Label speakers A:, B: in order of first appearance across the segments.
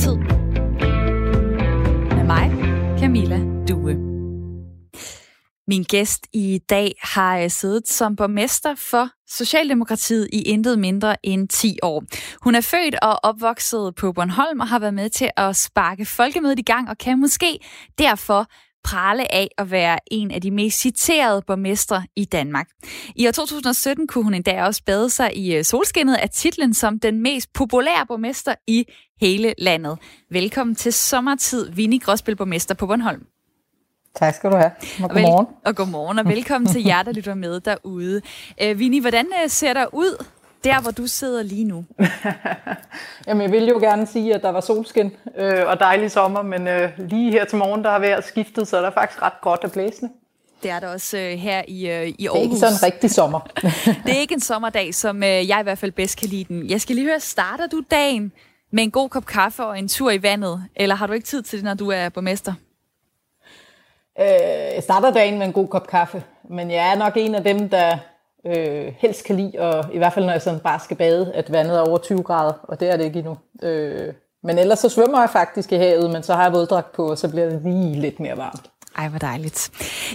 A: tid. Med mig, Camilla Due. Min gæst i dag har øh, siddet som borgmester for Socialdemokratiet i intet mindre end 10 år. Hun er født og opvokset på Bornholm og har været med til at sparke folkemødet i gang og kan måske derfor prale af at være en af de mest citerede borgmestre i Danmark. I år 2017 kunne hun endda også bade sig i øh, solskinnet af titlen som den mest populære borgmester i hele landet. Velkommen til sommertid, Vinnie Gråsbøl, borgmester på Bornholm.
B: Tak skal du have, og godmorgen.
A: Og, og godmorgen, og velkommen til jer, der lytter med derude. Vinnie, hvordan uh, ser der ud der, hvor du sidder lige nu?
B: Jamen, jeg ville jo gerne sige, at der var solskin øh, og dejlig sommer, men øh, lige her til morgen, der har været skiftet, så er der faktisk ret godt at blæsende.
A: Det er der også øh, her i, øh, i Aarhus.
B: Det er ikke sådan en rigtig sommer.
A: det er ikke en sommerdag, som øh, jeg i hvert fald bedst kan lide den. Jeg skal lige høre, starter du dagen med en god kop kaffe og en tur i vandet, eller har du ikke tid til det, når du er borgmester?
B: Øh, jeg starter dagen med en god kop kaffe, men jeg er nok en af dem, der øh, helst kan lide, og i hvert fald når jeg sådan bare skal bade, at vandet er over 20 grader, og det er det ikke endnu. Øh, men ellers så svømmer jeg faktisk i havet, men så har jeg våddragt på, og så bliver det lige lidt mere varmt.
A: Ej, hvor dejligt.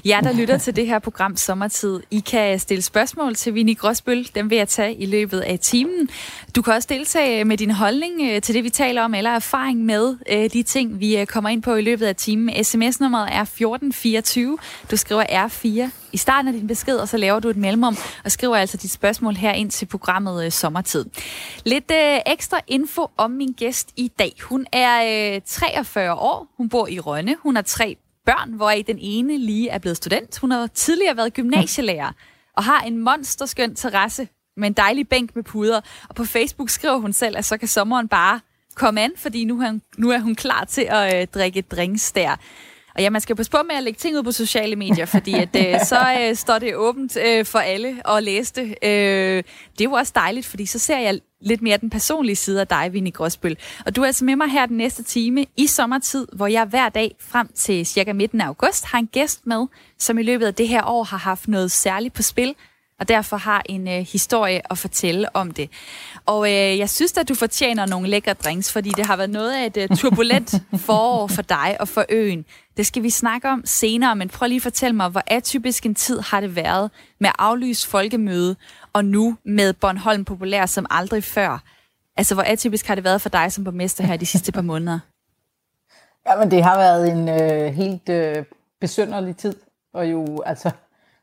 A: Jer, der lytter til det her program Sommertid, I kan stille spørgsmål til Vinnie Gråsbøl. Dem vil jeg tage i løbet af timen. Du kan også deltage med din holdning øh, til det, vi taler om, eller erfaring med øh, de ting, vi øh, kommer ind på i løbet af timen. SMS-nummeret er 1424. Du skriver R4 i starten af din besked, og så laver du et mellemrum og skriver altså dit spørgsmål her ind til programmet Sommertid. Lidt øh, ekstra info om min gæst i dag. Hun er øh, 43 år, hun bor i Rønne, hun har tre børn, hvor den ene lige er blevet student. Hun har tidligere været gymnasielærer og har en monsterskøn terrasse med en dejlig bænk med puder. Og på Facebook skriver hun selv, at så kan sommeren bare komme an, fordi nu er hun, nu er hun klar til at øh, drikke drinks der. Og ja, man skal passe på med at lægge ting ud på sociale medier, fordi at, øh, så øh, står det åbent øh, for alle at læse det. Øh, det er jo også dejligt, fordi så ser jeg lidt mere den personlige side af dig, Vinnie Gråsbøl. Og du er altså med mig her den næste time i sommertid, hvor jeg hver dag frem til cirka midten af august har en gæst med, som i løbet af det her år har haft noget særligt på spil, og derfor har en øh, historie at fortælle om det. Og øh, jeg synes at du fortjener nogle lækre drinks, fordi det har været noget af et uh, turbulent forår for dig og for øen. Det skal vi snakke om senere, men prøv lige at fortælle mig, hvor atypisk en tid har det været med aflyst folkemøde, og nu med Bornholm populær som aldrig før. Altså, hvor atypisk har det været for dig som borgmester her de sidste par måneder?
B: Jamen, det har været en øh, helt øh, besynderlig tid, og jo, altså,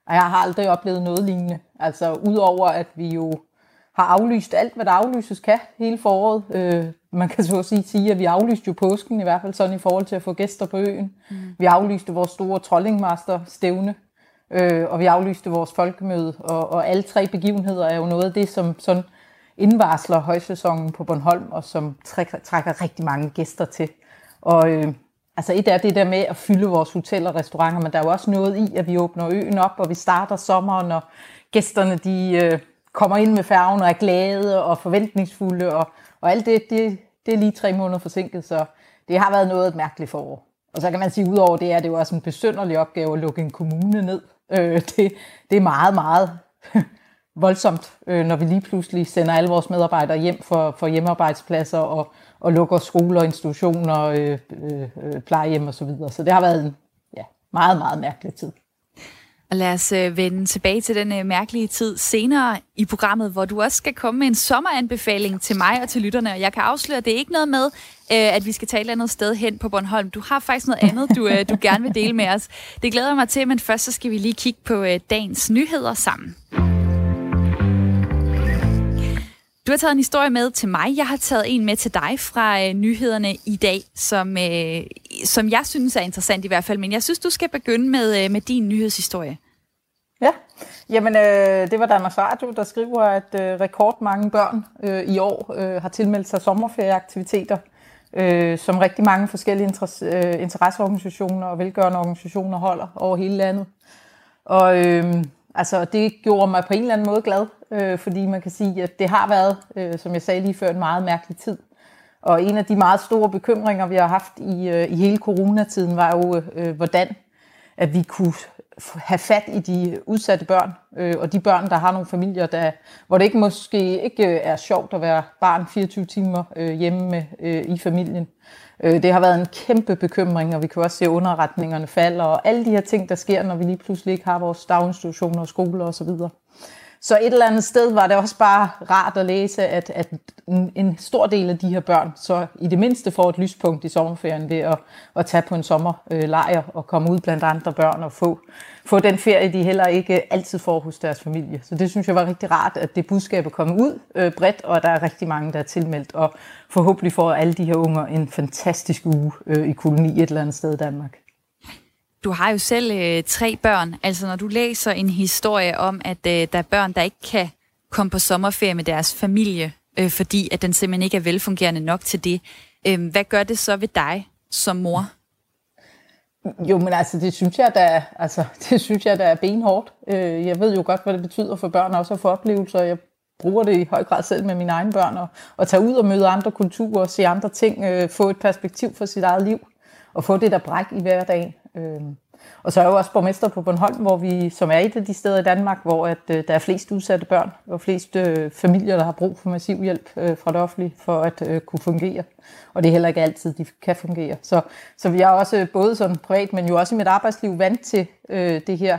B: jeg har aldrig oplevet noget lignende. Altså, udover at vi jo har aflyst alt, hvad der aflyses kan hele foråret. Øh, man kan så at sige, sige, at vi aflyste jo påsken, i hvert fald sådan i forhold til at få gæster på øen. Mm. Vi aflyste vores store trollingmaster stævne, øh, og vi aflyste vores folkemøde, og, og alle tre begivenheder er jo noget af det, som sådan indvarsler højsæsonen på Bornholm, og som trækker, trækker rigtig mange gæster til. Og øh, altså et er det der med at fylde vores hoteller og restauranter, men der er jo også noget i, at vi åbner øen op, og vi starter sommeren, og gæsterne de øh, kommer ind med færgen og er glade og forventningsfulde, og, og alt det, det, det er lige tre måneder forsinket, så det har været noget et mærkeligt forår. Og så kan man sige, at udover det er det jo også en besynderlig opgave at lukke en kommune ned. Øh, det, det er meget, meget voldsomt, øh, når vi lige pludselig sender alle vores medarbejdere hjem for, for hjemmearbejdspladser og, og lukker skoler, institutioner, øh, øh, øh plejehjem osv. Så, videre. så det har været en ja, meget, meget mærkelig tid.
A: Og lad os øh, vende tilbage til den øh, mærkelige tid senere i programmet, hvor du også skal komme med en sommeranbefaling til mig og til lytterne. Og jeg kan afsløre, at det er ikke noget med, øh, at vi skal tale et andet sted hen på Bornholm. Du har faktisk noget andet, du, du gerne vil dele med os. Det glæder mig til, men først så skal vi lige kigge på dagens nyheder sammen. Du har taget en historie med til mig. Jeg har taget en med til dig fra øh, nyhederne i dag, som, øh, som jeg synes er interessant i hvert fald. Men jeg synes, du skal begynde med, øh, med din nyhedshistorie.
B: Ja, jamen øh, det var Danmarks Radio, der skriver, at øh, rekordmange børn øh, i år øh, har tilmeldt sig sommerferieaktiviteter, øh, som rigtig mange forskellige interesse, øh, interesseorganisationer og velgørende organisationer holder over hele landet. Og øh, altså, det gjorde mig på en eller anden måde glad, øh, fordi man kan sige, at det har været, øh, som jeg sagde lige før, en meget mærkelig tid. Og en af de meget store bekymringer, vi har haft i, øh, i hele coronatiden, var jo, øh, øh hvordan at vi kunne have fat i de udsatte børn, øh, og de børn, der har nogle familier, der, hvor det ikke måske ikke øh, er sjovt at være barn 24 timer øh, hjemme med, øh, i familien. Øh, det har været en kæmpe bekymring, og vi kan også se underretningerne falder, og alle de her ting, der sker, når vi lige pludselig ikke har vores daginstitutioner og skoler osv. Så et eller andet sted var det også bare rart at læse, at, at en stor del af de her børn så i det mindste får et lyspunkt i sommerferien ved at, at tage på en sommerlejr og komme ud blandt andre børn og få, få den ferie, de heller ikke altid får hos deres familie. Så det synes jeg var rigtig rart, at det budskab er kommet ud øh, bredt, og der er rigtig mange, der er tilmeldt. Og forhåbentlig får alle de her unger en fantastisk uge øh, i koloni et eller andet sted i Danmark.
A: Du har jo selv øh, tre børn. Altså når du læser en historie om, at øh, der er børn, der ikke kan komme på sommerferie med deres familie, øh, fordi at den simpelthen ikke er velfungerende nok til det. Øh, hvad gør det så ved dig som mor?
B: Jo, men altså, det synes jeg, der er, altså, det synes jeg, der er benhårdt. Øh, jeg ved jo godt, hvad det betyder for børn også at få oplevelser. Jeg bruger det i høj grad selv med mine egne børn, og, og tage ud og møde andre kulturer, se andre ting, øh, få et perspektiv for sit eget liv, og få det der bræk i hverdagen. Øh, og så er jeg jo også borgmester på Bornholm, hvor vi, som er et af de steder i Danmark, hvor at, øh, der er flest udsatte børn, og flest øh, familier, der har brug for massiv hjælp øh, fra det offentlige, for at øh, kunne fungere. Og det er heller ikke altid, de kan fungere. Så, så vi er også øh, både sådan privat, men jo også i mit arbejdsliv vant til øh, det her,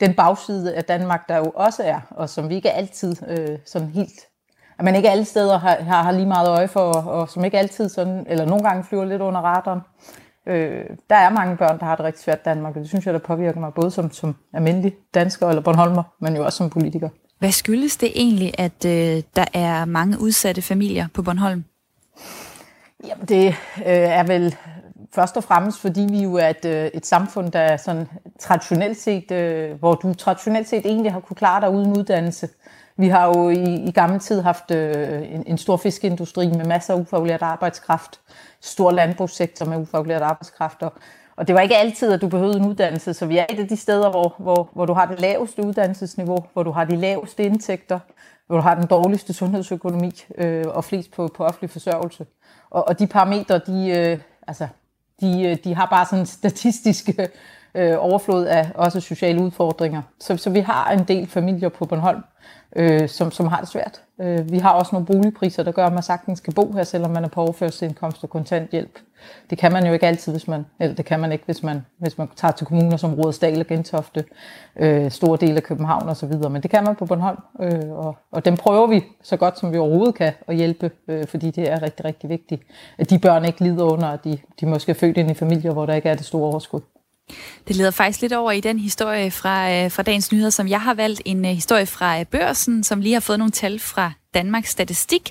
B: den bagside af Danmark, der jo også er, og som vi ikke altid øh, sådan helt at man ikke alle steder har, har, har lige meget øje for, og, og som ikke altid sådan, eller nogle gange flyver lidt under radaren. Øh, der er mange børn, der har det rigtig svært i Danmark, og det synes jeg, der påvirker mig både som, som almindelig dansker eller Bornholmer, men jo også som politiker.
A: Hvad skyldes det egentlig, at øh, der er mange udsatte familier på Bornholm?
B: Jamen, det øh, er vel først og fremmest, fordi vi jo er et, øh, et samfund, der er sådan traditionelt set, øh, hvor du traditionelt set egentlig har kunne klare dig uden uddannelse. Vi har jo i, i gamle tid haft øh, en, en stor fiskeindustri med masser af ufaglært arbejdskraft, stor landbrugssektor med ufaglært arbejdskraft, og, og det var ikke altid, at du behøvede en uddannelse, så vi er et af de steder, hvor, hvor, hvor du har det laveste uddannelsesniveau, hvor du har de laveste indtægter, hvor du har den dårligste sundhedsøkonomi øh, og flest på, på offentlig forsørgelse. Og, og de parametre, de, øh, altså, de, øh, de har bare sådan statistiske øh, overflod af også sociale udfordringer. Så, så vi har en del familier på Bornholm, øh, som, som har det svært. Øh, vi har også nogle boligpriser, der gør, at man sagtens kan bo her, selvom man er på overførselsindkomst og kontanthjælp. Det kan man jo ikke altid, hvis man, eller det kan man ikke, hvis man, hvis man tager til kommuner som Rådesdal og Gentofte, øh, store dele af København osv., men det kan man på Bornholm, øh, og, og dem prøver vi så godt som vi overhovedet kan at hjælpe, øh, fordi det er rigtig, rigtig vigtigt, at de børn ikke lider under, at de, de måske er født ind i familier, hvor der ikke er det store overskud.
A: Det leder faktisk lidt over i den historie fra, øh, fra dagens nyheder, som jeg har valgt. En øh, historie fra øh, børsen, som lige har fået nogle tal fra Danmarks Statistik.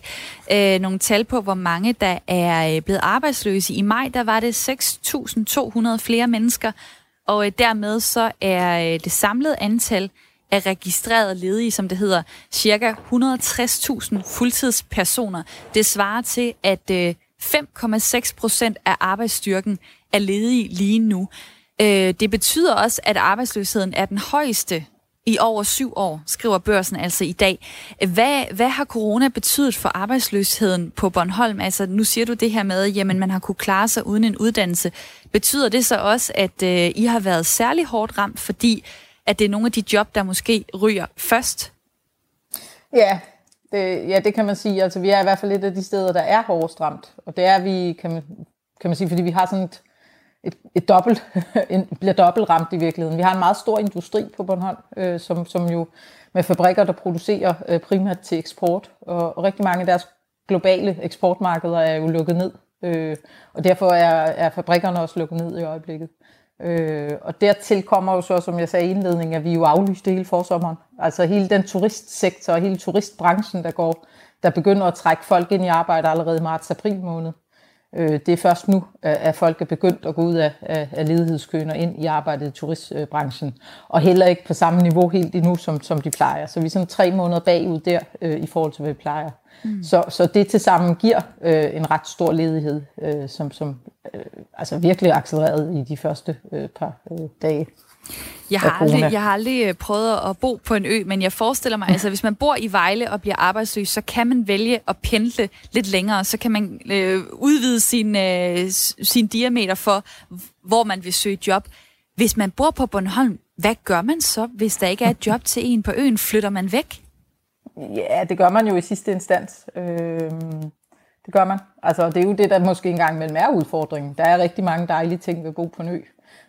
A: Uh, nogle tal på, hvor mange der er blevet arbejdsløse. I maj der var det 6.200 flere mennesker, og dermed så er det samlede antal af registrerede ledige, som det hedder, cirka 160.000 fuldtidspersoner. Det svarer til, at 5,6 procent af arbejdsstyrken er ledige lige nu. Øh, det betyder også, at arbejdsløsheden er den højeste i over syv år, skriver børsen altså i dag. Hvad, hvad har corona betydet for arbejdsløsheden på Bornholm? Altså, nu siger du det her med, at jamen, man har kunne klare sig uden en uddannelse. Betyder det så også, at øh, I har været særlig hårdt ramt, fordi at det er nogle af de job, der måske ryger først?
B: Ja, det, ja, det kan man sige. Altså, vi er i hvert fald et af de steder, der er hårdest ramt. Og det er vi, kan man, kan man sige, fordi vi har sådan et et, et dobbelt, en, bliver dobbelt ramt i virkeligheden. Vi har en meget stor industri på Bornholm, øh, som, som jo med fabrikker, der producerer øh, primært til eksport, og, og rigtig mange af deres globale eksportmarkeder er jo lukket ned, øh, og derfor er, er fabrikkerne også lukket ned i øjeblikket. Øh, og dertil kommer jo så, som jeg sagde i indledningen, at vi jo aflyste hele forsommeren. Altså hele den turistsektor og hele turistbranchen, der går, der begynder at trække folk ind i arbejde allerede i marts-april måned. Øh, det er først nu, at folk er begyndt at gå ud af, af ledighedskøen og ind i arbejdet i turistbranchen. Og heller ikke på samme niveau helt endnu, som, som de plejer. Så vi er sådan tre måneder bagud der øh, i forhold til, hvad vi plejer. Mm. Så, så det til sammen giver øh, en ret stor ledighed, øh, som, som øh, altså virkelig accelereret i de første øh, par øh, dage.
A: Jeg har, aldrig, jeg har aldrig prøvet at bo på en ø, men jeg forestiller mig, altså hvis man bor i Vejle og bliver arbejdsløs, så kan man vælge at pendle lidt længere, så kan man øh, udvide sin, øh, sin diameter for, hvor man vil søge job. Hvis man bor på Bornholm, Hvad gør man så, hvis der ikke er et job til en på øen? Flytter man væk?
B: Ja, det gør man jo i sidste instans. Øh, det gør man. Altså, det er jo det, der måske engang mellem er udfordringen. Der er rigtig mange dejlige ting ved at bo på en ø.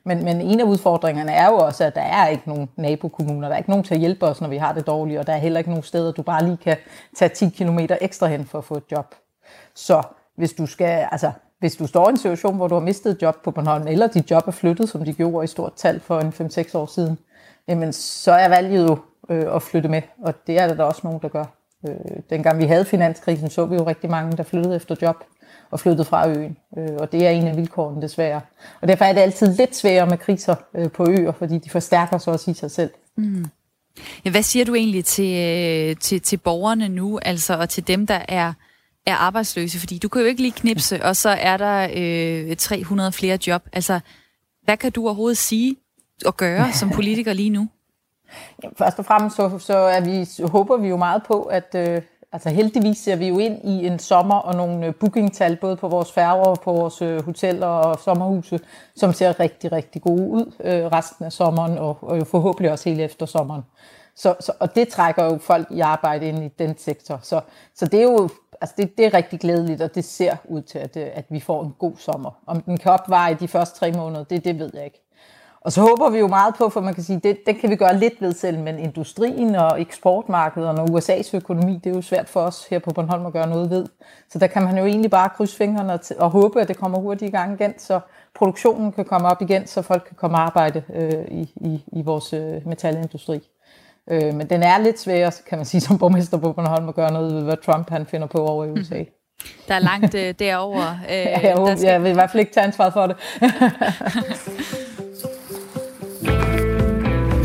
B: Men, men en af udfordringerne er jo også, at der er ikke nogen nabokommuner. Der er ikke nogen til at hjælpe os, når vi har det dårligt, og der er heller ikke nogen steder, du bare lige kan tage 10 km ekstra hen for at få et job. Så hvis du skal, altså, hvis du står i en situation, hvor du har mistet et job på Bornholm, eller dit job er flyttet, som de gjorde i stort tal for en 5-6 år siden, jamen så er valget jo øh, at flytte med, og det er der, da også nogen, der gør. Øh, dengang vi havde finanskrisen, så vi jo rigtig mange, der flyttede efter job og flyttede fra øen, øh, og det er en af vilkårene desværre. Og derfor er det altid lidt sværere med kriser øh, på øer, fordi de forstærker sig også i sig selv. Mm.
A: Ja, hvad siger du egentlig til, øh, til, til borgerne nu, altså, og til dem, der er er arbejdsløse? Fordi du kan jo ikke lige knipse, og så er der øh, 300 flere job. Altså, hvad kan du overhovedet sige og gøre som politiker lige nu?
B: Først og fremmest så, så er vi, så håber vi jo meget på, at øh, altså heldigvis ser vi jo ind i en sommer og nogle øh, bookingtal, både på vores færger og på vores øh, hoteller og sommerhuse, som ser rigtig, rigtig gode ud øh, resten af sommeren og, og jo forhåbentlig også hele efter sommeren. Så, så, og det trækker jo folk i arbejde ind i den sektor. Så, så det er jo altså det, det er rigtig glædeligt, og det ser ud til, at, øh, at vi får en god sommer. Om den kan opveje de første tre måneder, det, det ved jeg ikke. Og så håber vi jo meget på, for man kan sige, det, det kan vi gøre lidt ved selv, men industrien og eksportmarkederne og USA's økonomi, det er jo svært for os her på Bornholm at gøre noget ved. Så der kan man jo egentlig bare krydse fingrene og, og håbe, at det kommer hurtigt i gang igen, så produktionen kan komme op igen, så folk kan komme og arbejde øh, i, i, i vores øh, metalindustri. Øh, men den er lidt svær, kan man sige, som borgmester på Bornholm at gøre noget ved, hvad Trump han finder på over i USA. Mm.
A: Der er langt øh, derover.
B: Øh, ja, jeg, håber, skal... jeg vil i hvert fald ikke tage ansvar for det.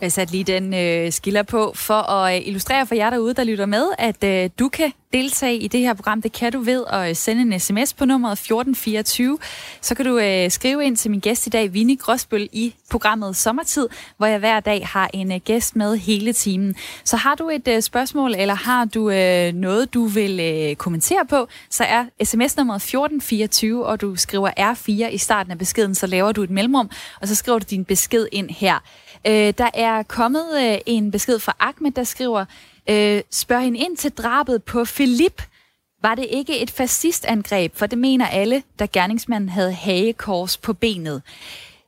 A: Jeg satte lige den øh, skiller på for at øh, illustrere for jer derude, der lytter med, at øh, du kan deltage i det her program. Det kan du ved at øh, sende en sms på nummeret 1424. Så kan du øh, skrive ind til min gæst i dag, Vinnie Gråsbøl, i programmet Sommertid, hvor jeg hver dag har en øh, gæst med hele timen. Så har du et øh, spørgsmål, eller har du øh, noget, du vil øh, kommentere på, så er sms-nummeret 1424, og du skriver R4 i starten af beskeden, så laver du et mellemrum, og så skriver du din besked ind her. Øh, der er kommet øh, en besked fra Ahmed, der skriver, øh, spørg hende ind til drabet på Philip. Var det ikke et fascistangreb? For det mener alle, da gerningsmanden havde hagekors på benet.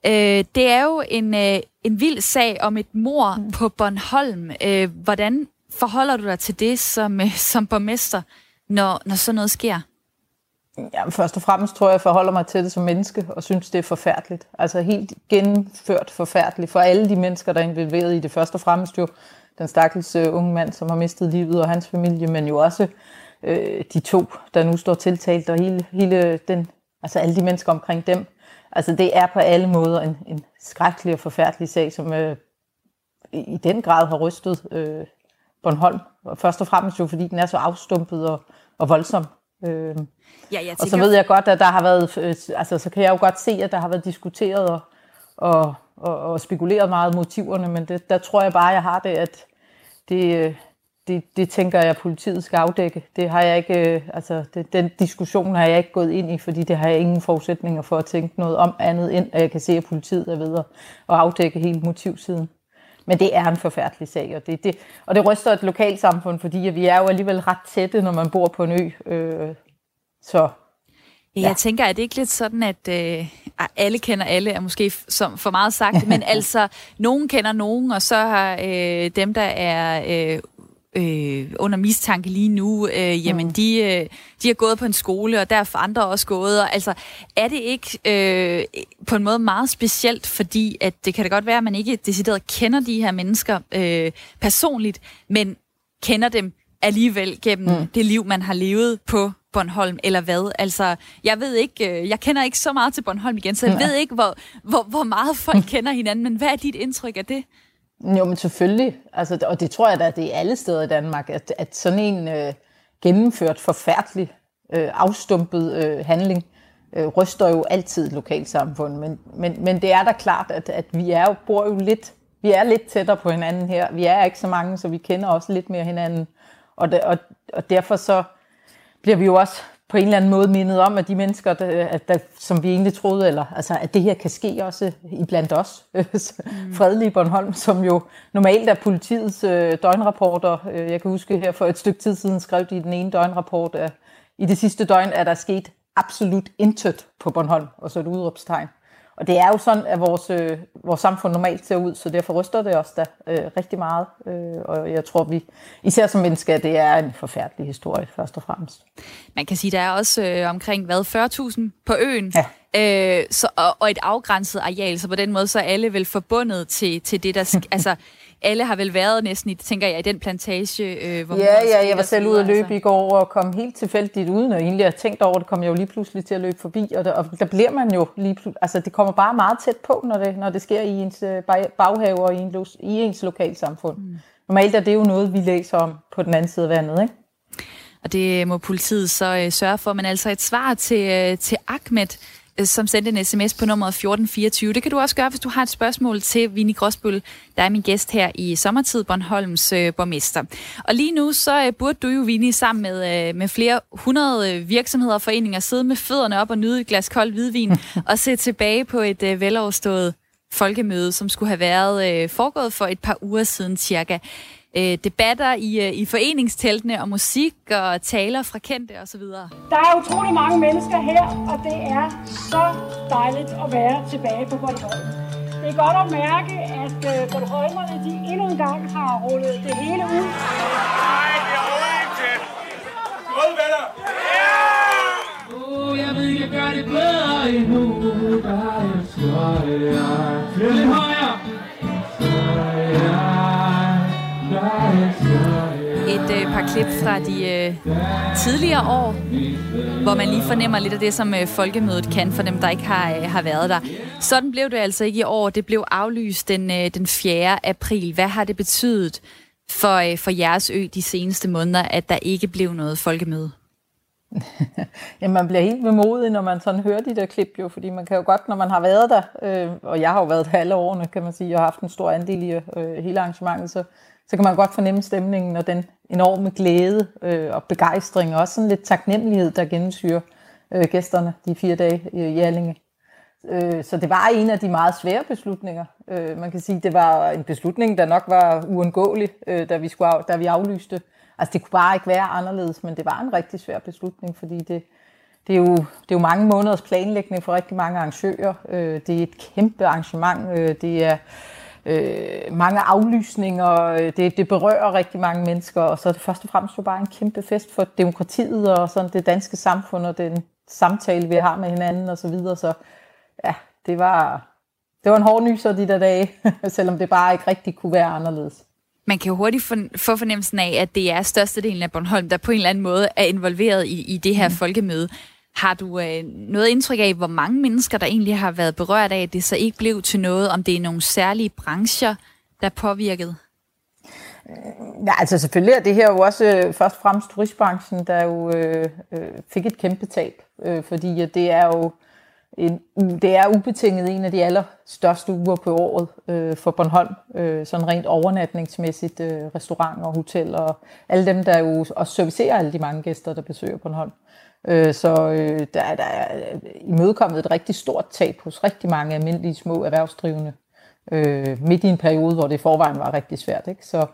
A: Øh, det er jo en, øh, en vild sag om et mor mm. på Bornholm. Øh, hvordan forholder du dig til det som, øh, som borgmester, når, når sådan noget sker?
B: Ja, først og fremmest tror jeg, jeg forholder mig til det som menneske, og synes, det er forfærdeligt. Altså helt genført forfærdeligt for alle de mennesker, der er involveret i det. Først og fremmest jo den stakkels øh, unge mand, som har mistet livet, og hans familie, men jo også øh, de to, der nu står tiltalt, og hele, hele den, altså alle de mennesker omkring dem. Altså det er på alle måder en, en skrækkelig og forfærdelig sag, som øh, i den grad har rystet øh, Bornholm. Og først og fremmest jo, fordi den er så afstumpet og, og voldsom. Øh, Ja, jeg tænker... Og så ved jeg godt, at der har været, øh, altså så kan jeg jo godt se, at der har været diskuteret og, og, og, og spekuleret meget motiverne, men det, der tror jeg bare, jeg har det, at det, øh, det, det tænker jeg, at politiet skal afdække. Det har jeg ikke, øh, altså det, den diskussion har jeg ikke gået ind i, fordi det har jeg ingen forudsætninger for at tænke noget om andet, end at jeg kan se, at politiet er ved at afdække hele motivsiden. Men det er en forfærdelig sag, og det, det, og det ryster et lokalsamfund, fordi vi er jo alligevel ret tætte, når man bor på en ø. Øh, så
A: Ja. Jeg tænker, at det ikke lidt sådan, at øh, alle kender alle, er måske som for meget sagt, men altså, nogen kender nogen, og så har øh, dem, der er øh, øh, under mistanke lige nu, øh, jamen mm. de, øh, de er gået på en skole, og der er andre også gået. Og, altså, er det ikke øh, på en måde meget specielt, fordi at det kan da godt være, at man ikke decideret kender de her mennesker øh, personligt, men kender dem alligevel gennem mm. det liv, man har levet på Bornholm, eller hvad? Altså, jeg ved ikke, øh, jeg kender ikke så meget til Bornholm igen, så jeg ja. ved ikke, hvor, hvor, hvor meget folk kender hinanden, men hvad er dit indtryk af det?
B: Jo, men selvfølgelig. Altså, og det tror jeg da, det er alle steder i Danmark, at, at sådan en øh, gennemført forfærdelig, øh, afstumpet øh, handling øh, ryster jo altid et lokalsamfund. Men, men, men det er da klart, at, at vi er jo, bor jo lidt, vi er lidt tættere på hinanden her. Vi er ikke så mange, så vi kender også lidt mere hinanden. Og, det, og, og derfor så bliver vi jo også på en eller anden måde mindet om, at de mennesker, der, at der, som vi egentlig troede, eller, altså, at det her kan ske også i blandt os, mm. fredelige Bornholm, som jo normalt er politiets øh, døgnrapporter. Øh, jeg kan huske her for et stykke tid siden skrev de i den ene døgnrapport, at i det sidste døgn er der sket absolut intet på Bornholm, og så et udråbstegn. Og det er jo sådan, at vores, øh, vores samfund normalt ser ud, så derfor ryster det os da øh, rigtig meget. Øh, og jeg tror, vi især som mennesker, det er en forfærdelig historie, først og fremmest.
A: Man kan sige, der er også øh, omkring hvad, 40.000 på øen, ja. Øh, så, og, og et afgrænset areal, så på den måde så er alle vel forbundet til, til det, der... altså, alle har vel været næsten i, tænker jeg, i den plantage,
B: øh, hvor Ja, ja, jeg var selv ude at løbe altså. i går og kom helt tilfældigt uden, og egentlig har tænkt over det, kom jeg jo lige pludselig til at løbe forbi, og der, og der bliver man jo lige pludselig, altså det kommer bare meget tæt på, når det, når det sker i ens øh, baghave og i, en, i ens lokalsamfund. Mm. Normalt er det jo noget, vi læser om på den anden side af vandet, ikke?
A: Og det må politiet så øh, sørge for, men altså et svar til, øh, til Ahmed, som sendte en sms på nummeret 1424. Det kan du også gøre, hvis du har et spørgsmål til Vinnie Gråsbøl, der er min gæst her i sommertid, Bornholms øh, borgmester. Og lige nu, så øh, burde du jo, Vinnie, sammen med, øh, med flere hundrede øh, virksomheder og foreninger, sidde med fødderne op og nyde et glas kold hvidvin og se tilbage på et øh, veloverstået folkemøde, som skulle have været øh, foregået for et par uger siden cirka øh, debatter i, øh, i foreningsteltene og musik og taler fra kendte osv.
C: Der er utrolig mange mennesker her, og det er så dejligt at være tilbage på Bornholm. Det er godt at mærke, at øh, Bornholmerne de endnu en gang har rullet det hele ud. Nej, det er Odense! Røde venner! Oh, jeg ved, jeg gør det bedre endnu. Der er jeg Lidt højere!
A: Et øh, par klip fra de øh, tidligere år, hvor man lige fornemmer lidt af det, som øh, folkemødet kan for dem, der ikke har, øh, har været der. Sådan blev det altså ikke i år. Det blev aflyst den, øh, den 4. april. Hvad har det betydet for, øh, for jeres ø de seneste måneder, at der ikke blev noget folkemøde?
B: Jamen, man bliver helt vemodig, når man sådan hører de der klip jo, fordi man kan jo godt, når man har været der, øh, og jeg har jo været der alle årene, kan man sige, og har haft en stor andel i øh, hele arrangementet, så, så kan man godt fornemme stemningen og den enorme glæde øh, og begejstring, og også sådan lidt taknemmelighed, der gennemsyrer øh, gæsterne de fire dage øh, i Jallinge. Øh, så det var en af de meget svære beslutninger. Øh, man kan sige, det var en beslutning, der nok var uundgåelig, øh, da, vi skulle af, da vi aflyste. Altså det kunne bare ikke være anderledes, men det var en rigtig svær beslutning, fordi det, det, er, jo, det er jo mange måneders planlægning for rigtig mange arrangører. Øh, det er et kæmpe arrangement. Øh, det er øh, mange aflysninger. Øh, det, det berører rigtig mange mennesker, og så er det først og fremmest jo bare en kæmpe fest for demokratiet og sådan det danske samfund og den samtale, vi har med hinanden og så videre. Så ja, det var, det var en hård nyser de der dage, selvom det bare ikke rigtig kunne være anderledes.
A: Man kan jo hurtigt få fornemmelsen af, at det er størstedelen af Bornholm, der på en eller anden måde er involveret i, i det her mm. folkemøde. Har du øh, noget indtryk af, hvor mange mennesker, der egentlig har været berørt af, at det så ikke blev til noget, om det er nogle særlige brancher, der er påvirket?
B: Øh, ja, altså selvfølgelig er det her jo også øh, først og fremmest turistbranchen, der jo øh, øh, fik et kæmpe tab, øh, fordi det er jo en, det er ubetinget en af de allerstørste uger på året øh, for Bornholm, øh, sådan rent overnatningsmæssigt, øh, restaurant og hotel og alle dem, der jo også servicerer alle de mange gæster, der besøger Bornholm. Øh, så øh, der, der er øh, imødekommet et rigtig stort tab hos rigtig mange almindelige små erhvervsdrivende, øh, midt i en periode, hvor det i forvejen var rigtig svært. Ikke? Så,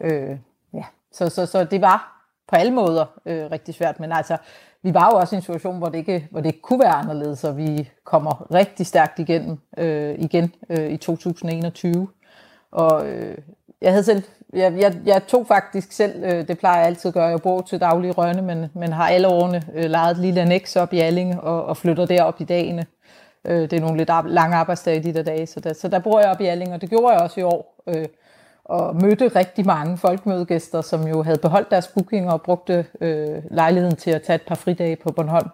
B: øh, ja. så, så, så det var på alle måder øh, rigtig svært, men altså, vi var jo også i en situation, hvor det ikke, hvor det ikke kunne være anderledes, og vi kommer rigtig stærkt igennem øh, igen øh, i 2021. Og øh, jeg havde selv jeg, jeg, jeg tog faktisk selv, øh, det plejer jeg altid at gøre, jeg bor til daglig Rønne, men, men har alle årene øh, lejet et lille annex op i Allinge og, og flytter derop i dagene. Øh, det er nogle lidt ar- lange arbejdsdage de der dage, så der, så der bor jeg op i Allinge, og det gjorde jeg også i år. Øh, og mødte rigtig mange folkemødegæster, som jo havde beholdt deres booking og brugte øh, lejligheden til at tage et par fridage på Bornholm.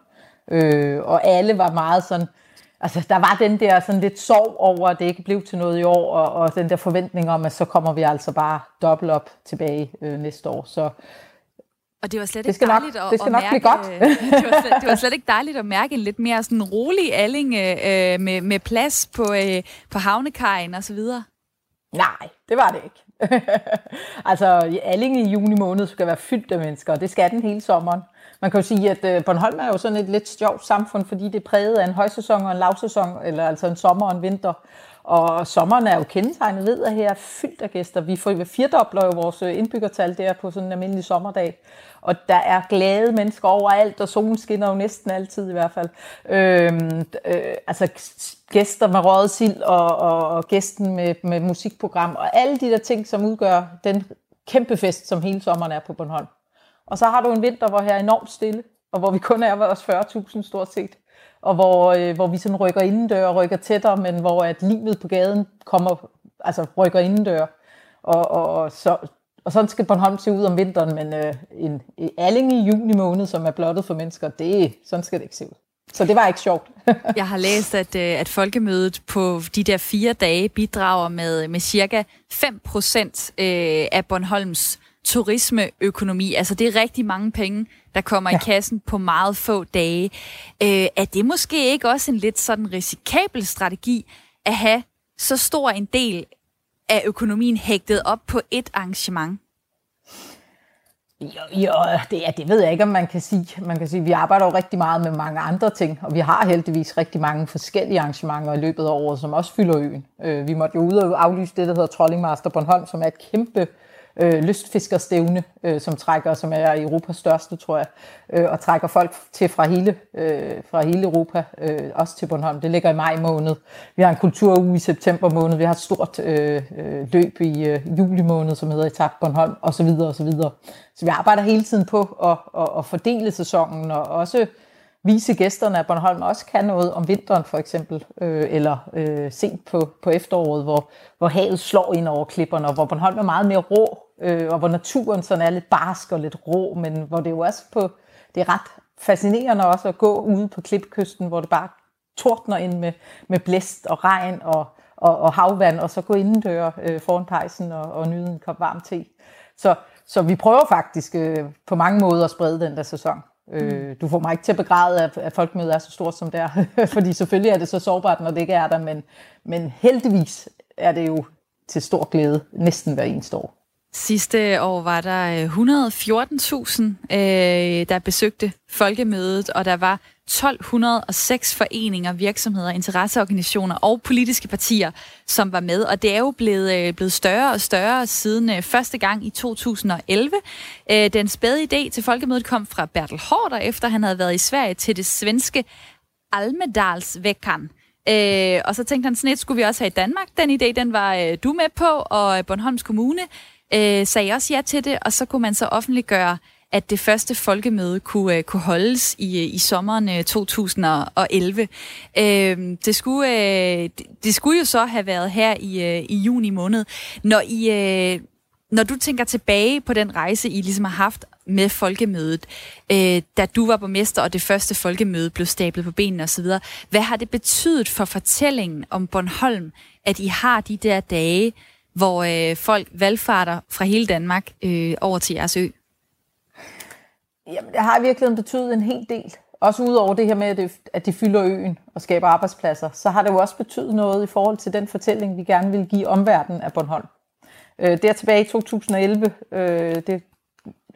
B: Øh, og alle var meget sådan, altså der var den der sådan lidt sorg over, at det ikke blev til noget i år, og, og den der forventning om, at så kommer vi altså bare dobbelt op tilbage øh, næste år. Så
A: og det var slet det ikke dejligt
B: nok,
A: at,
B: det skal
A: at
B: nok
A: mærke,
B: blive godt.
A: det, var slet, det var slet ikke dejligt at mærke en lidt mere sådan rolig alling øh, med, med plads på, øh, på havnekajen og så videre.
B: Nej, det var det ikke. altså, Alling i juni måned skal være fyldt af mennesker, og det skal den hele sommeren. man kan jo sige, at øh, Bornholm er jo sådan et lidt sjovt samfund, fordi det er præget af en højsæson og en lavsæson, eller altså en sommer og en vinter. Og sommeren er jo kendetegnet ved, at her er fyldt af gæster. Vi får firedobler jo vores øh, indbyggertal der på sådan en almindelig sommerdag. Og der er glade mennesker overalt, og solen skinner jo næsten altid i hvert fald. Øhm, øh, altså gæster med røget sild og, og, og gæsten med, med musikprogram, og alle de der ting, som udgør den kæmpe fest, som hele sommeren er på Bornholm. Og så har du en vinter, hvor her er enormt stille, og hvor vi kun er vores 40.000 stort set og hvor, øh, hvor vi sådan rykker indendør og rykker tættere, men hvor at livet på gaden kommer, altså rykker indendør. Og, og, og, så, og sådan skal Bornholm se ud om vinteren, men øh, en, en Alling i juni måned, som er blottet for mennesker, det, sådan skal det ikke se ud. Så det var ikke sjovt.
A: Jeg har læst, at, øh, at folkemødet på de der fire dage bidrager med, med cirka 5 procent øh, af Bornholms turismeøkonomi. Altså det er rigtig mange penge, der kommer ja. i kassen på meget få dage. Øh, er det måske ikke også en lidt sådan risikabel strategi at have så stor en del af økonomien hægtet op på et arrangement?
B: Jo, jo det, ja, det ved jeg ikke, om man kan sige. Man kan sige, vi arbejder jo rigtig meget med mange andre ting, og vi har heldigvis rigtig mange forskellige arrangementer i løbet af året, som også fylder øen. Øh, vi måtte jo ud og aflyse det, der hedder Trolling Master Bornholm, som er et kæmpe øh, Øh, lystfiskerstævne, øh, som trækker, som er Europas største, tror jeg, øh, og trækker folk til fra hele, øh, fra hele Europa, øh, også til Bornholm. Det ligger i maj måned. Vi har en kulturuge i september måned. Vi har et stort øh, øh løb i øh, juli måned, som hedder Etap Bornholm, og så videre, og så videre. Så vi arbejder hele tiden på at, at, at fordele sæsonen, og også vise gæsterne, at Bornholm også kan noget om vinteren for eksempel, øh, eller øh, sent på, på efteråret, hvor, hvor havet slår ind over klipperne, og hvor Bornholm er meget mere rå, øh, og hvor naturen sådan er lidt barsk og lidt rå, men hvor det jo også på, det er ret fascinerende også at gå ude på klipkysten, hvor det bare tordner ind med, med blæst og regn og, og, og havvand, og så gå indendør øh, foran pejsen og, og nyde en kop varm te. Så, så vi prøver faktisk øh, på mange måder at sprede den der sæson. Øh, du får mig ikke til at begræde, at, at folkemødet er så stort som det er, fordi selvfølgelig er det så sårbart, når det ikke er der, men, men heldigvis er det jo til stor glæde næsten hver eneste år.
A: Sidste år var der øh, 114.000, øh, der besøgte folkemødet, og der var 1206 foreninger, virksomheder, interesseorganisationer og politiske partier, som var med. Og det er jo blevet, øh, blevet større og større siden øh, første gang i 2011. Øh, den spæde idé til folkemødet kom fra Bertel Hårder, efter han havde været i Sverige til det svenske Almedalsveckan. Øh, og så tænkte han, sådan et skulle vi også have i Danmark. Den idé, den var øh, du med på, og Bornholms Kommune øh, sagde også ja til det, og så kunne man så offentliggøre at det første folkemøde kunne, øh, kunne holdes i, øh, i sommeren øh, 2011. Øh, det, skulle, øh, det, det skulle jo så have været her i, øh, i juni måned. Når, I, øh, når du tænker tilbage på den rejse, I ligesom har haft med folkemødet, øh, da du var borgmester, og det første folkemøde blev stablet på benene osv., hvad har det betydet for fortællingen om Bornholm, at I har de der dage, hvor øh, folk valgfarter fra hele Danmark øh, over til jeres ø?
B: Jamen, det har virkelig betydet en hel del. Også udover det her med, at, det, at de fylder øen og skaber arbejdspladser, så har det jo også betydet noget i forhold til den fortælling, vi gerne vil give omverdenen af Bornholm. Øh, der tilbage i 2011, øh, det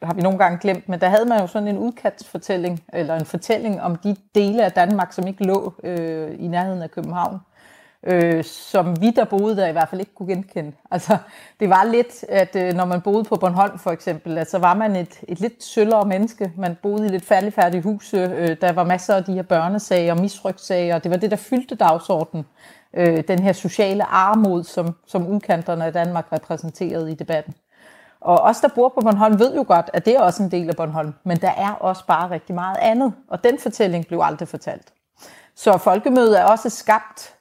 B: har vi nogle gange glemt, men der havde man jo sådan en udkantsfortælling, eller en fortælling om de dele af Danmark, som ikke lå øh, i nærheden af København øh, som vi, der boede der, i hvert fald ikke kunne genkende. Altså, det var lidt, at øh, når man boede på Bornholm for eksempel, at så var man et, et lidt søllere menneske. Man boede i lidt færdigfærdige huse. Øh, der var masser af de her børnesager, og misrygtssager. Det var det, der fyldte dagsordenen. Øh, den her sociale armod, som, som udkanterne af Danmark repræsenterede i debatten. Og os, der bor på Bornholm, ved jo godt, at det er også en del af Bornholm. Men der er også bare rigtig meget andet. Og den fortælling blev aldrig fortalt. Så folkemødet er også skabt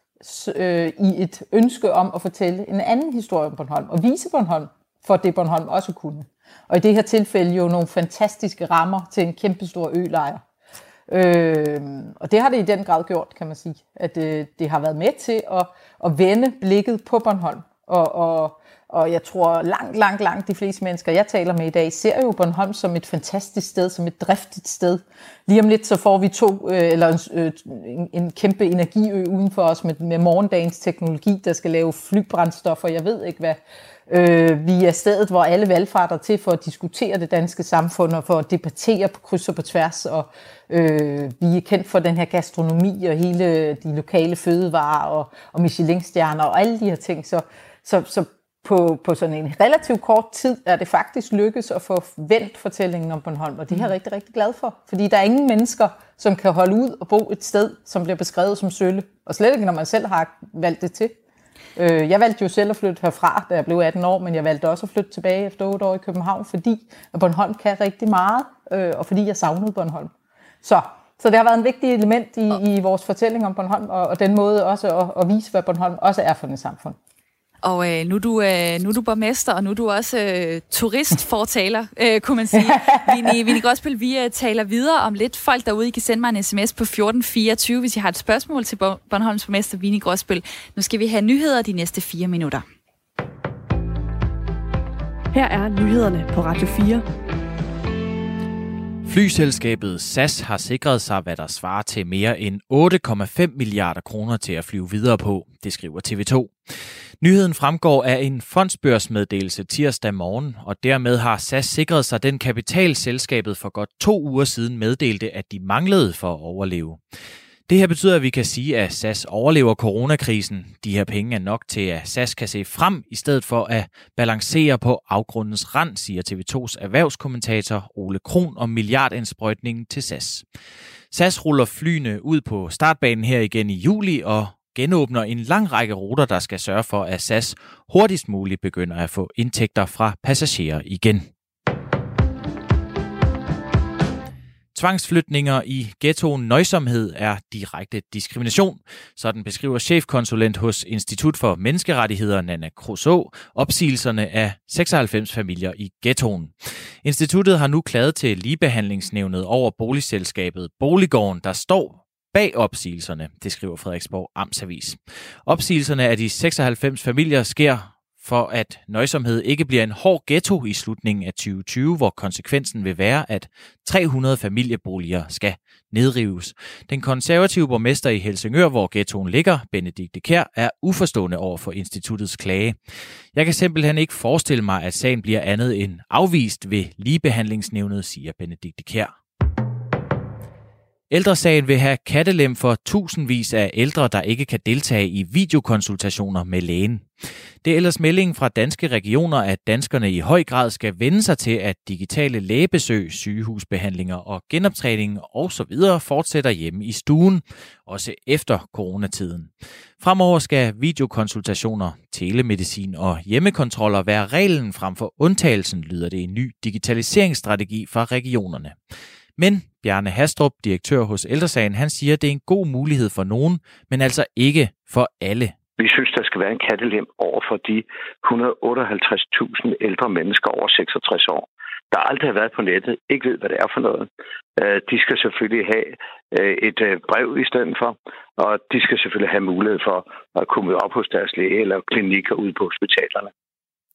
B: øh, i et ønske om at fortælle en anden historie om Bornholm, og vise Bornholm for det Bornholm også kunne. Og i det her tilfælde jo nogle fantastiske rammer til en kæmpestor ølejr. Øh, og det har det i den grad gjort, kan man sige, at øh, det har været med til at, at vende blikket på Bornholm og, og, og jeg tror langt, langt, langt de fleste mennesker, jeg taler med i dag, ser jo Bornholm som et fantastisk sted, som et driftigt sted. Lige om lidt så får vi to, øh, eller en, øh, en kæmpe energiø uden for os med, med morgendagens teknologi, der skal lave flybrændstoffer, jeg ved ikke hvad. Øh, vi er stedet, hvor alle valgfarter til for at diskutere det danske samfund og for at debattere på kryds og på tværs. Og øh, vi er kendt for den her gastronomi og hele de lokale fødevarer og, og Michelin-stjerner og alle de her ting. Så, så, så på, på sådan en relativt kort tid er det faktisk lykkedes at få vendt fortællingen om Bornholm, og det er jeg mm. rigtig, rigtig glad for. Fordi der er ingen mennesker, som kan holde ud og bo et sted, som bliver beskrevet som sølle. Og slet ikke, når man selv har valgt det til. Øh, jeg valgte jo selv at flytte herfra, da jeg blev 18 år, men jeg valgte også at flytte tilbage efter 8 år i København, fordi Bornholm kan rigtig meget, øh, og fordi jeg savnede Bornholm. Så, så det har været en vigtig element i, i vores fortælling om Bornholm, og, og den måde også at, at vise, hvad Bornholm også er for et samfund.
A: Og øh, nu, er du, øh, nu er du borgmester, og nu er du også øh, turistfortaler, øh, kunne man sige. Vinnie, Vinnie Gråsbøl, vi øh, taler videre om lidt. Folk derude, I kan sende mig en sms på 1424, hvis I har et spørgsmål til Bornholms borgmester Vinnie Gråsbøl. Nu skal vi have nyheder de næste fire minutter.
D: Her er nyhederne på Radio 4.
E: Flyselskabet SAS har sikret sig, hvad der svarer til mere end 8,5 milliarder kroner til at flyve videre på, det skriver TV2. Nyheden fremgår af en fondsbørsmeddelelse tirsdag morgen, og dermed har SAS sikret sig den kapital, selskabet for godt to uger siden meddelte, at de manglede for at overleve. Det her betyder, at vi kan sige, at SAS overlever coronakrisen. De her penge er nok til, at SAS kan se frem, i stedet for at balancere på afgrundens rand, siger TV2's erhvervskommentator Ole Kron om milliardindsprøjtningen til SAS. SAS ruller flyene ud på startbanen her igen i juli, og genåbner en lang række ruter, der skal sørge for, at SAS hurtigst muligt begynder at få indtægter fra passagerer igen. Tvangsflytninger i ghettoen nøjsomhed er direkte diskrimination. Sådan beskriver chefkonsulent hos Institut for Menneskerettigheder Nana Crusoe opsigelserne af 96 familier i ghettoen. Instituttet har nu klaget til ligebehandlingsnævnet over boligselskabet Boliggården, der står bag opsigelserne, det skriver Frederiksborg Amtsavis. Opsigelserne af de 96 familier sker for at nøjsomhed ikke bliver en hård ghetto i slutningen af 2020, hvor konsekvensen vil være, at 300 familieboliger skal nedrives. Den konservative borgmester i Helsingør, hvor ghettoen ligger, Benedikte Kær, er uforstående over for instituttets klage. Jeg kan simpelthen ikke forestille mig, at sagen bliver andet end afvist ved ligebehandlingsnævnet, siger Benedikte Kær. Ældresagen vil have kattelem for tusindvis af ældre, der ikke kan deltage i videokonsultationer med lægen. Det er ellers meldingen fra danske regioner, at danskerne i høj grad skal vende sig til, at digitale lægebesøg, sygehusbehandlinger og genoptræning osv. fortsætter hjemme i stuen, også efter coronatiden. Fremover skal videokonsultationer, telemedicin og hjemmekontroller være reglen frem for undtagelsen, lyder det i en ny digitaliseringsstrategi fra regionerne. Men Bjarne Hastrup, direktør hos Ældresagen, han siger, at det er en god mulighed for nogen, men altså ikke for alle.
F: Vi synes, der skal være en kattelem over for de 158.000 ældre mennesker over 66 år, der aldrig har været på nettet, ikke ved, hvad det er for noget. Øh, de skal selvfølgelig have øh, et øh, brev i stedet for, og de skal selvfølgelig have mulighed for at komme op hos deres læge eller klinikker ude på hospitalerne.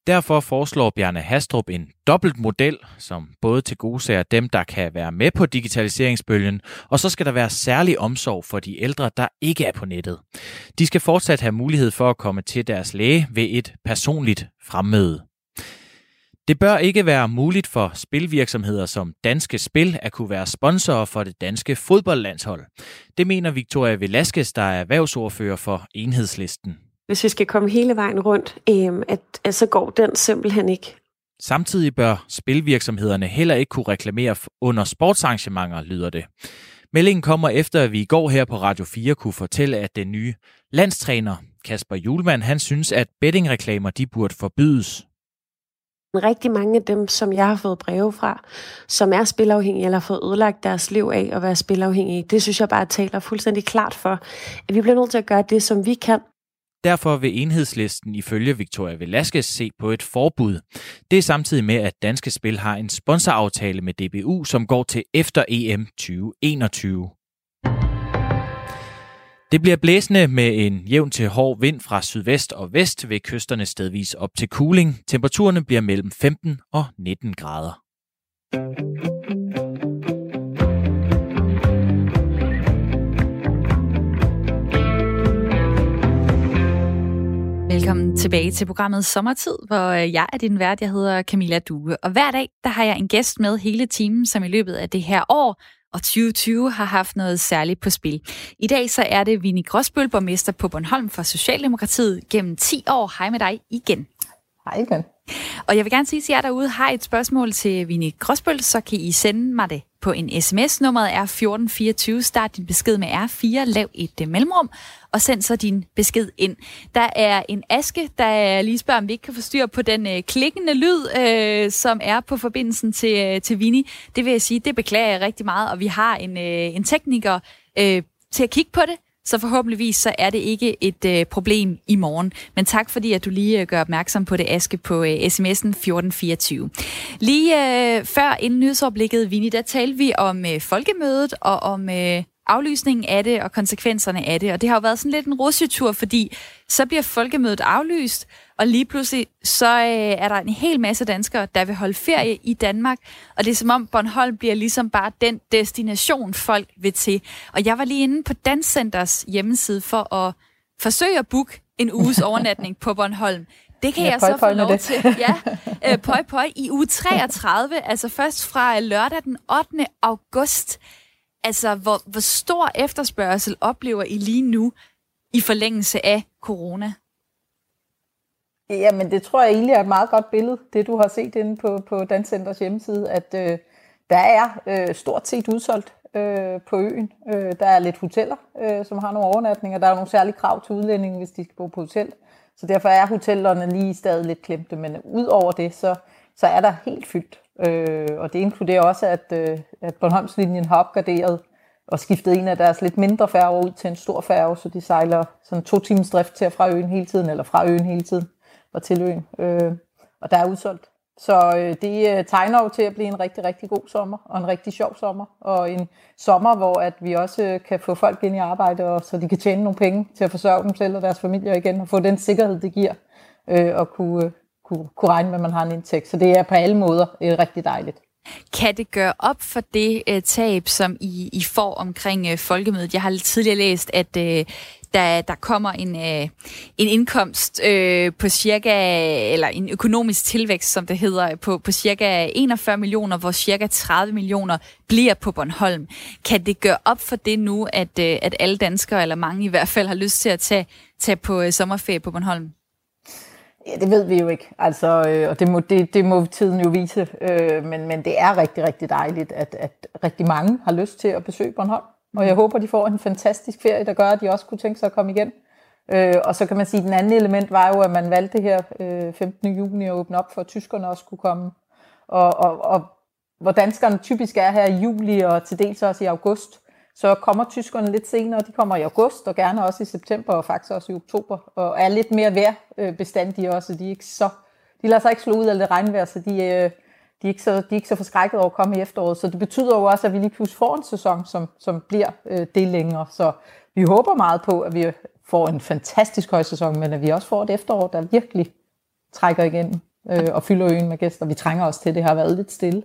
E: Derfor foreslår Bjarne Hastrup en dobbelt model, som både til gode dem, der kan være med på digitaliseringsbølgen, og så skal der være særlig omsorg for de ældre, der ikke er på nettet. De skal fortsat have mulighed for at komme til deres læge ved et personligt fremmøde. Det bør ikke være muligt for spilvirksomheder som Danske Spil at kunne være sponsorer for det danske fodboldlandshold. Det mener Victoria Velasquez, der er erhvervsordfører for Enhedslisten
G: hvis vi skal komme hele vejen rundt, øh, at, at så går den simpelthen ikke.
E: Samtidig bør spilvirksomhederne heller ikke kunne reklamere under sportsarrangementer, lyder det. Meldingen kommer efter, at vi i går her på Radio 4 kunne fortælle, at den nye landstræner Kasper Julemand, han synes, at bettingreklamer de burde forbydes.
G: Rigtig mange af dem, som jeg har fået breve fra, som er spilafhængige eller har fået ødelagt deres liv af at være spilafhængige, det synes jeg bare taler fuldstændig klart for, at vi bliver nødt til at gøre det, som vi kan
E: Derfor vil enhedslisten ifølge Victoria Velasquez se på et forbud. Det er samtidig med, at Danske Spil har en sponsoraftale med DBU, som går til efter EM 2021. Det bliver blæsende med en jævn til hård vind fra sydvest og vest ved kysterne stedvis op til cooling. Temperaturerne bliver mellem 15 og 19 grader.
A: Velkommen tilbage til programmet Sommertid, hvor øh, jeg er din vært. Jeg hedder Camilla Due. Og hver dag, der har jeg en gæst med hele timen, som i løbet af det her år og 2020 har haft noget særligt på spil. I dag så er det Vinnie Gråsbøl, borgmester på Bornholm for Socialdemokratiet gennem 10 år. Hej med dig igen.
B: Hej igen.
A: Og jeg vil gerne sige til jer derude, har I et spørgsmål til Vinnie Gråsbøl, så kan I sende mig det på en sms. Nummeret er 1424. Start din besked med R4, lav et øh, mellemrum, og send så din besked ind. Der er en aske, der lige spørger, om vi ikke kan få styr på den øh, klikkende lyd, øh, som er på forbindelsen til, øh, til Vinnie. Det vil jeg sige, det beklager jeg rigtig meget, og vi har en, øh, en tekniker øh, til at kigge på det, så forhåbentligvis så er det ikke et øh, problem i morgen. Men tak fordi, at du lige øh, gør opmærksom på det, Aske, på øh, sms'en 1424. Lige øh, før inden nyhedsoverblikket, Vini, der talte vi om øh, folkemødet og om øh, aflysningen af det og konsekvenserne af det. Og det har jo været sådan lidt en rusjetur, fordi så bliver folkemødet aflyst, og lige pludselig så øh, er der en hel masse danskere, der vil holde ferie i Danmark. Og det er som om Bornholm bliver ligesom bare den destination, folk vil til. Og jeg var lige inde på Danscenters hjemmeside for at forsøge at booke en uges overnatning på Bornholm. Det kan ja, jeg så få lov det. til. Ja, øh, pøj, pøj, i uge 33, altså først fra lørdag den 8. august. Altså, hvor, hvor stor efterspørgsel oplever I lige nu i forlængelse af corona?
B: Jamen, det tror jeg egentlig er et meget godt billede, det du har set inde på, på Danscenters hjemmeside, at øh, der er øh, stort set udsolgt øh, på øen. Øh, der er lidt hoteller, øh, som har nogle overnatninger. Der er nogle særlige krav til udlændinge, hvis de skal bo på hotel. Så derfor er hotellerne lige stadig lidt klemte. Men ud over det, så, så er der helt fyldt. Øh, og det inkluderer også, at, øh, at Bornholmslinjen har opgraderet og skiftet en af deres lidt mindre færger ud til en stor færge, så de sejler sådan to timers drift til og fra øen hele tiden, eller fra øen hele tiden og til øen. Øh, og der er udsolgt. Så øh, det øh, tegner jo til at blive en rigtig, rigtig god sommer, og en rigtig sjov sommer, og en sommer, hvor at vi også øh, kan få folk ind i arbejde, og så de kan tjene nogle penge til at forsørge dem selv og deres familier igen, og få den sikkerhed, det giver, øh, og kunne, øh, kunne, kunne regne med, at man har en indtægt. Så det er på alle måder øh, rigtig dejligt.
A: Kan det gøre op for det øh, tab, som I, I får omkring øh, folkemødet? Jeg har tidligere læst, at øh, der, der kommer en, øh, en indkomst øh, på cirka, eller en økonomisk tilvækst, som det hedder, på, på cirka 41 millioner, hvor cirka 30 millioner bliver på Bornholm. Kan det gøre op for det nu, at, øh, at alle danskere, eller mange i hvert fald, har lyst til at tage, tage på øh, sommerferie på Bornholm?
B: Ja, det ved vi jo ikke, altså, øh, og det må, det, det må tiden jo vise, øh, men, men det er rigtig, rigtig dejligt, at, at rigtig mange har lyst til at besøge Bornholm, og jeg håber, de får en fantastisk ferie, der gør, at de også kunne tænke sig at komme igen. Øh, og så kan man sige, at den anden element var jo, at man valgte her øh, 15. juni at åbne op for, at tyskerne også kunne komme, og, og, og hvor danskerne typisk er her i juli og til dels også i august, så kommer tyskerne lidt senere, de kommer i august, og gerne også i september, og faktisk også i oktober, og er lidt mere vejrbestandige også, de er ikke så, de lader sig ikke slå ud af det regnvejr, så de, øh, de, er ikke så, de er ikke så forskrækket over at komme i efteråret, så det betyder jo også, at vi lige pludselig får en sæson, som, som bliver øh, det længere, så vi håber meget på, at vi får en fantastisk højsæson, men at vi også får et efterår, der virkelig trækker igen øh, og fylder øen med gæster. Vi trænger også til, det har været lidt stille.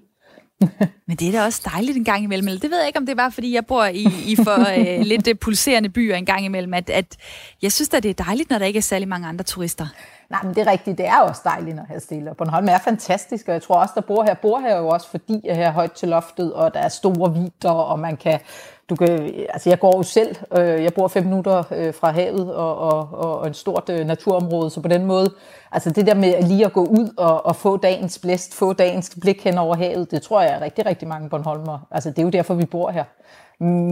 A: Men det er da også dejligt en gang imellem. Det ved jeg ikke, om det er bare, fordi jeg bor i, i for øh, lidt øh, pulserende byer en gang imellem, at, at jeg synes at det er dejligt, når der ikke er særlig mange andre turister.
B: Nej, men det er rigtigt. Det er også dejligt, at have stille. Bornholm er fantastisk, og jeg tror også, der bor her, bor her jo også, fordi jeg er højt til loftet, og der er store vidder, og man kan du kan, altså jeg går jo selv, øh, jeg bor fem minutter øh, fra havet og, og, og en stort øh, naturområde, så på den måde, altså det der med lige at gå ud og, og få dagens blæst, få dagens blik hen over havet, det tror jeg er rigtig, rigtig mange Bornholmer. Altså det er jo derfor, vi bor her.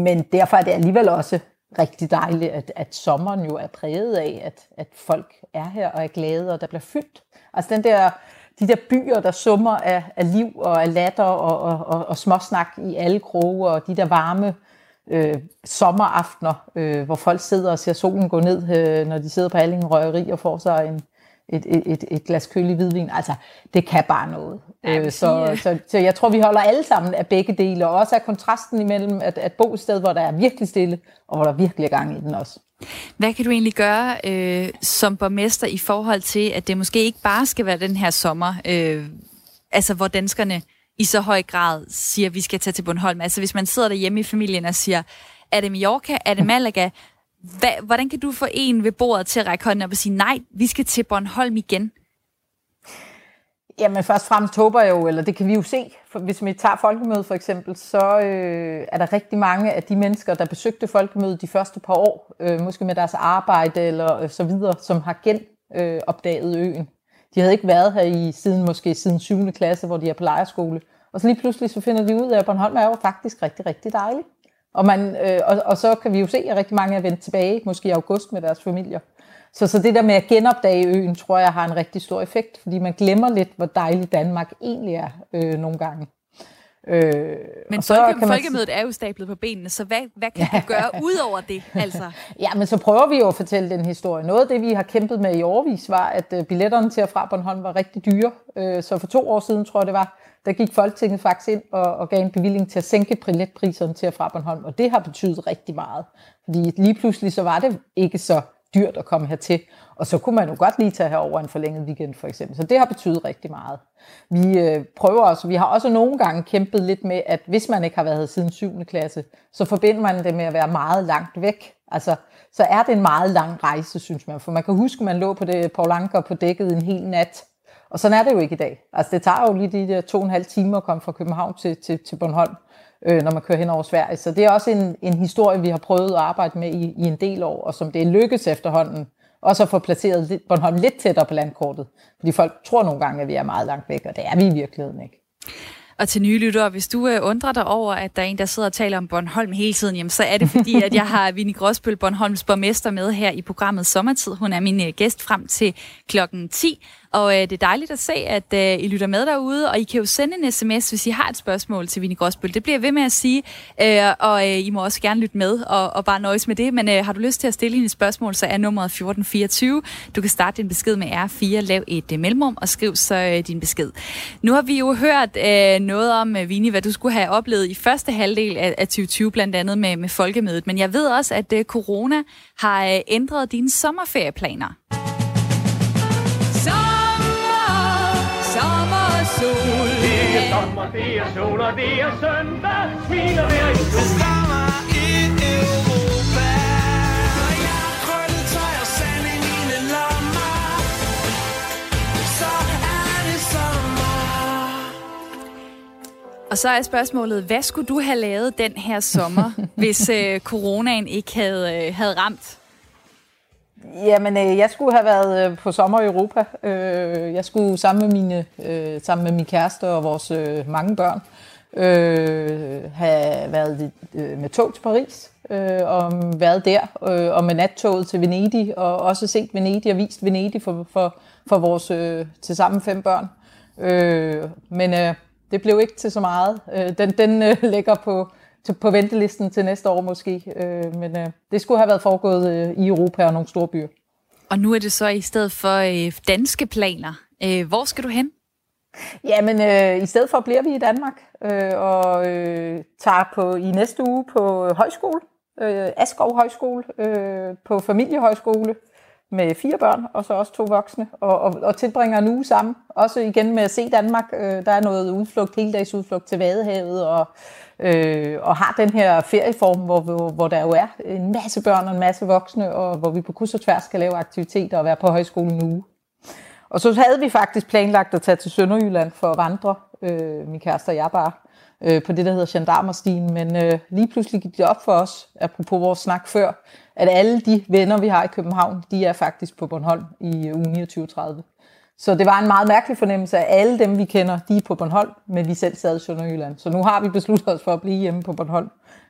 B: Men derfor er det alligevel også rigtig dejligt, at, at sommeren jo er præget af, at, at folk er her og er glade, og der bliver fyldt. Altså den der, de der byer, der summer af, af liv og af latter og, og, og, og småsnak i alle kroge, og de der varme øh, sommeraftener, øh, hvor folk sidder og ser solen gå ned, øh, når de sidder på Allingen Røgeri og får sig en, et, et, et, et glas kølig hvidvin. Altså, det kan bare noget. Ja, øh, så, så, så jeg tror, vi holder alle sammen af begge dele, og også af kontrasten imellem at, at bo et sted, hvor der er virkelig stille, og hvor der virkelig er gang i den også.
A: Hvad kan du egentlig gøre øh, som borgmester i forhold til, at det måske ikke bare skal være den her sommer, øh, altså hvor danskerne i så høj grad siger, at vi skal tage til Bornholm. Altså hvis man sidder derhjemme i familien og siger, er det Mallorca, er det Malaga, Hva, hvordan kan du få en ved bordet til at række hånden op og sige, nej, vi skal til Bornholm igen?
B: Jamen først og fremmest håber jeg jo, eller det kan vi jo se, for hvis vi tager folkemødet for eksempel, så øh, er der rigtig mange af de mennesker, der besøgte folkemødet de første par år, øh, måske med deres arbejde eller øh, så videre, som har genopdaget øh, øen. De havde ikke været her i siden måske siden 7. klasse, hvor de er på lejerskole. Og så lige pludselig så finder de ud af, at Bornholm er jo faktisk rigtig, rigtig dejlig. Og, man, øh, og, og så kan vi jo se, at rigtig mange er vendt tilbage, måske i august med deres familier. Så, så det der med at genopdage øen, tror jeg har en rigtig stor effekt, fordi man glemmer lidt, hvor dejlig Danmark egentlig er øh, nogle gange.
A: Øh, men så folke, kan man... folkemødet er jo stablet på benene, så hvad, hvad kan du gøre ud over det? Altså?
B: ja, men så prøver vi jo at fortælle den historie. Noget af det, vi har kæmpet med i årvis, var, at øh, billetterne til at fra Bornholm var rigtig dyre. Øh, så for to år siden, tror jeg det var, der gik Folketinget faktisk ind og, og gav en bevilling til at sænke billetpriserne til at fra Bornholm, og det har betydet rigtig meget. Fordi lige pludselig så var det ikke så dyrt at komme hertil. Og så kunne man jo godt lige tage herover en forlænget weekend for eksempel. Så det har betydet rigtig meget. Vi øh, prøver også, vi har også nogle gange kæmpet lidt med, at hvis man ikke har været her siden 7. klasse, så forbinder man det med at være meget langt væk. Altså, så er det en meget lang rejse, synes man. For man kan huske, at man lå på det på Anker på dækket en hel nat. Og sådan er det jo ikke i dag. Altså, det tager jo lige de der to og en halv timer at komme fra København til, til, til Bornholm øh, når man kører hen over Sverige. Så det er også en, en historie, vi har prøvet at arbejde med i, i en del år, og som det er lykkes efterhånden, også at få placeret Bornholm lidt tættere på landkortet. Fordi folk tror nogle gange, at vi er meget langt væk, og det er vi i virkeligheden ikke.
A: Og til nye lyttere, hvis du øh, undrer dig over, at der er en, der sidder og taler om Bornholm hele tiden, jamen, så er det fordi, at jeg har Vinnie Gråsbøl, Bornholms borgmester, med her i programmet Sommertid. Hun er min øh, gæst frem til klokken 10. Og øh, det er dejligt at se, at øh, I lytter med derude, og I kan jo sende en sms, hvis I har et spørgsmål til Vinnie Gråsbøl. Det bliver jeg ved med at sige, øh, og øh, I må også gerne lytte med og, og bare nøjes med det. Men øh, har du lyst til at stille hende et spørgsmål, så er nummeret 1424. Du kan starte din besked med R4, lav et øh, mellemrum og skriv så øh, din besked. Nu har vi jo hørt øh, noget om, øh, Vinnie, hvad du skulle have oplevet i første halvdel af, af 2020, blandt andet med, med folkemødet. Men jeg ved også, at øh, corona har øh, ændret dine sommerferieplaner. Sommer, det er sol, og det er søndag. Smiler hver i Og så er spørgsmålet, hvad skulle du have lavet den her sommer, hvis øh, coronaen ikke havde, øh, havde ramt?
B: Jamen, øh, jeg skulle have været øh, på sommer i Europa. Øh, jeg skulle sammen med, mine, øh, sammen med min kæreste og vores øh, mange børn øh, have været øh, med tog til Paris øh, og været der øh, og med nattoget til Venedig og også set Venedig og vist Venedig for, for, for vores øh, til sammen fem børn. Øh, men øh, det blev ikke til så meget. Øh, den den øh, ligger på til, på ventelisten til næste år måske. Øh, men øh, det skulle have været foregået øh, i Europa og nogle store byer.
A: Og nu er det så i stedet for øh, danske planer. Øh, hvor skal du hen?
B: Jamen, øh, i stedet for bliver vi i Danmark øh, og øh, tager på i næste uge på højskole, øh, Askov Højskole, øh, på familiehøjskole med fire børn, og så også to voksne, og, og, og tilbringer en uge sammen. Også igen med at se Danmark. Øh, der er noget udflugt, heldagsudflugt udflugt til Vadehavet, og øh, og har den her ferieform, hvor, hvor, hvor der jo er en masse børn og en masse voksne, og hvor vi på kryds og tværs skal lave aktiviteter og være på højskolen en uge. Og så havde vi faktisk planlagt at tage til Sønderjylland for at vandre, øh, min kæreste og jeg bare, øh, på det, der hedder Gendarmerstien. Men øh, lige pludselig gik det op for os, apropos vores snak før, at alle de venner, vi har i København, de er faktisk på Bornholm i uge 29-30. Så det var en meget mærkelig fornemmelse at alle dem, vi kender, de er på Bornholm, men vi selv sad i Sønderjylland. Så nu har vi besluttet os for at blive hjemme på Bornholm.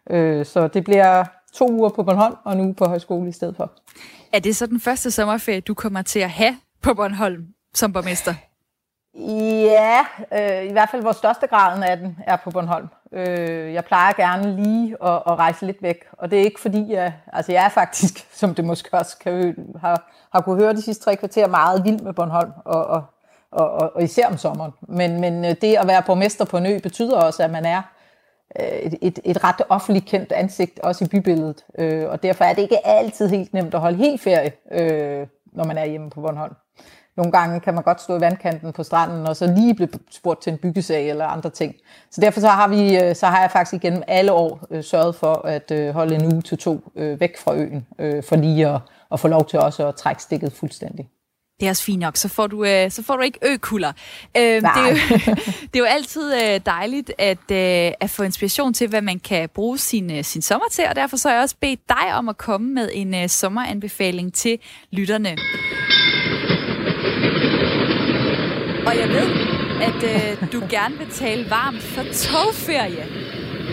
B: Øh, så det bliver to uger på Bornholm og nu på højskole i stedet for.
A: Er det så den første sommerferie, du kommer til at have på Bornholm som borgmester?
B: Ja, øh, i hvert fald hvor største graden af den er på Bornholm. Øh, jeg plejer gerne lige at, at rejse lidt væk, og det er ikke fordi, jeg, altså jeg er faktisk, som det måske også kan, har, har kunne høre de sidste tre kvarter, meget vild med Bornholm, og, og, og, og især om sommeren. Men, men øh, det at være borgmester på en ø betyder også, at man er øh, et, et, et ret offentligt kendt ansigt, også i bybilledet. Øh, og derfor er det ikke altid helt nemt at holde helt ferie, øh, når man er hjemme på Bornholm nogle gange kan man godt stå i vandkanten på stranden, og så lige blive spurgt til en byggesag eller andre ting. Så derfor så har, vi, øh, så har jeg faktisk igennem alle år øh, sørget for at øh, holde en uge til to øh, væk fra øen, øh, for lige at, at få lov til også at trække stikket fuldstændig.
A: Det er også fint nok, så får du, øh, så får du ikke økulder. Øh, det, er jo, det er jo altid øh, dejligt at, øh, at få inspiration til, hvad man kan bruge sin, øh, sin sommer til, og derfor så har jeg også bedt dig om at komme med en øh, sommeranbefaling til lytterne. Og jeg ved, at øh, du gerne vil tale varmt for togferie.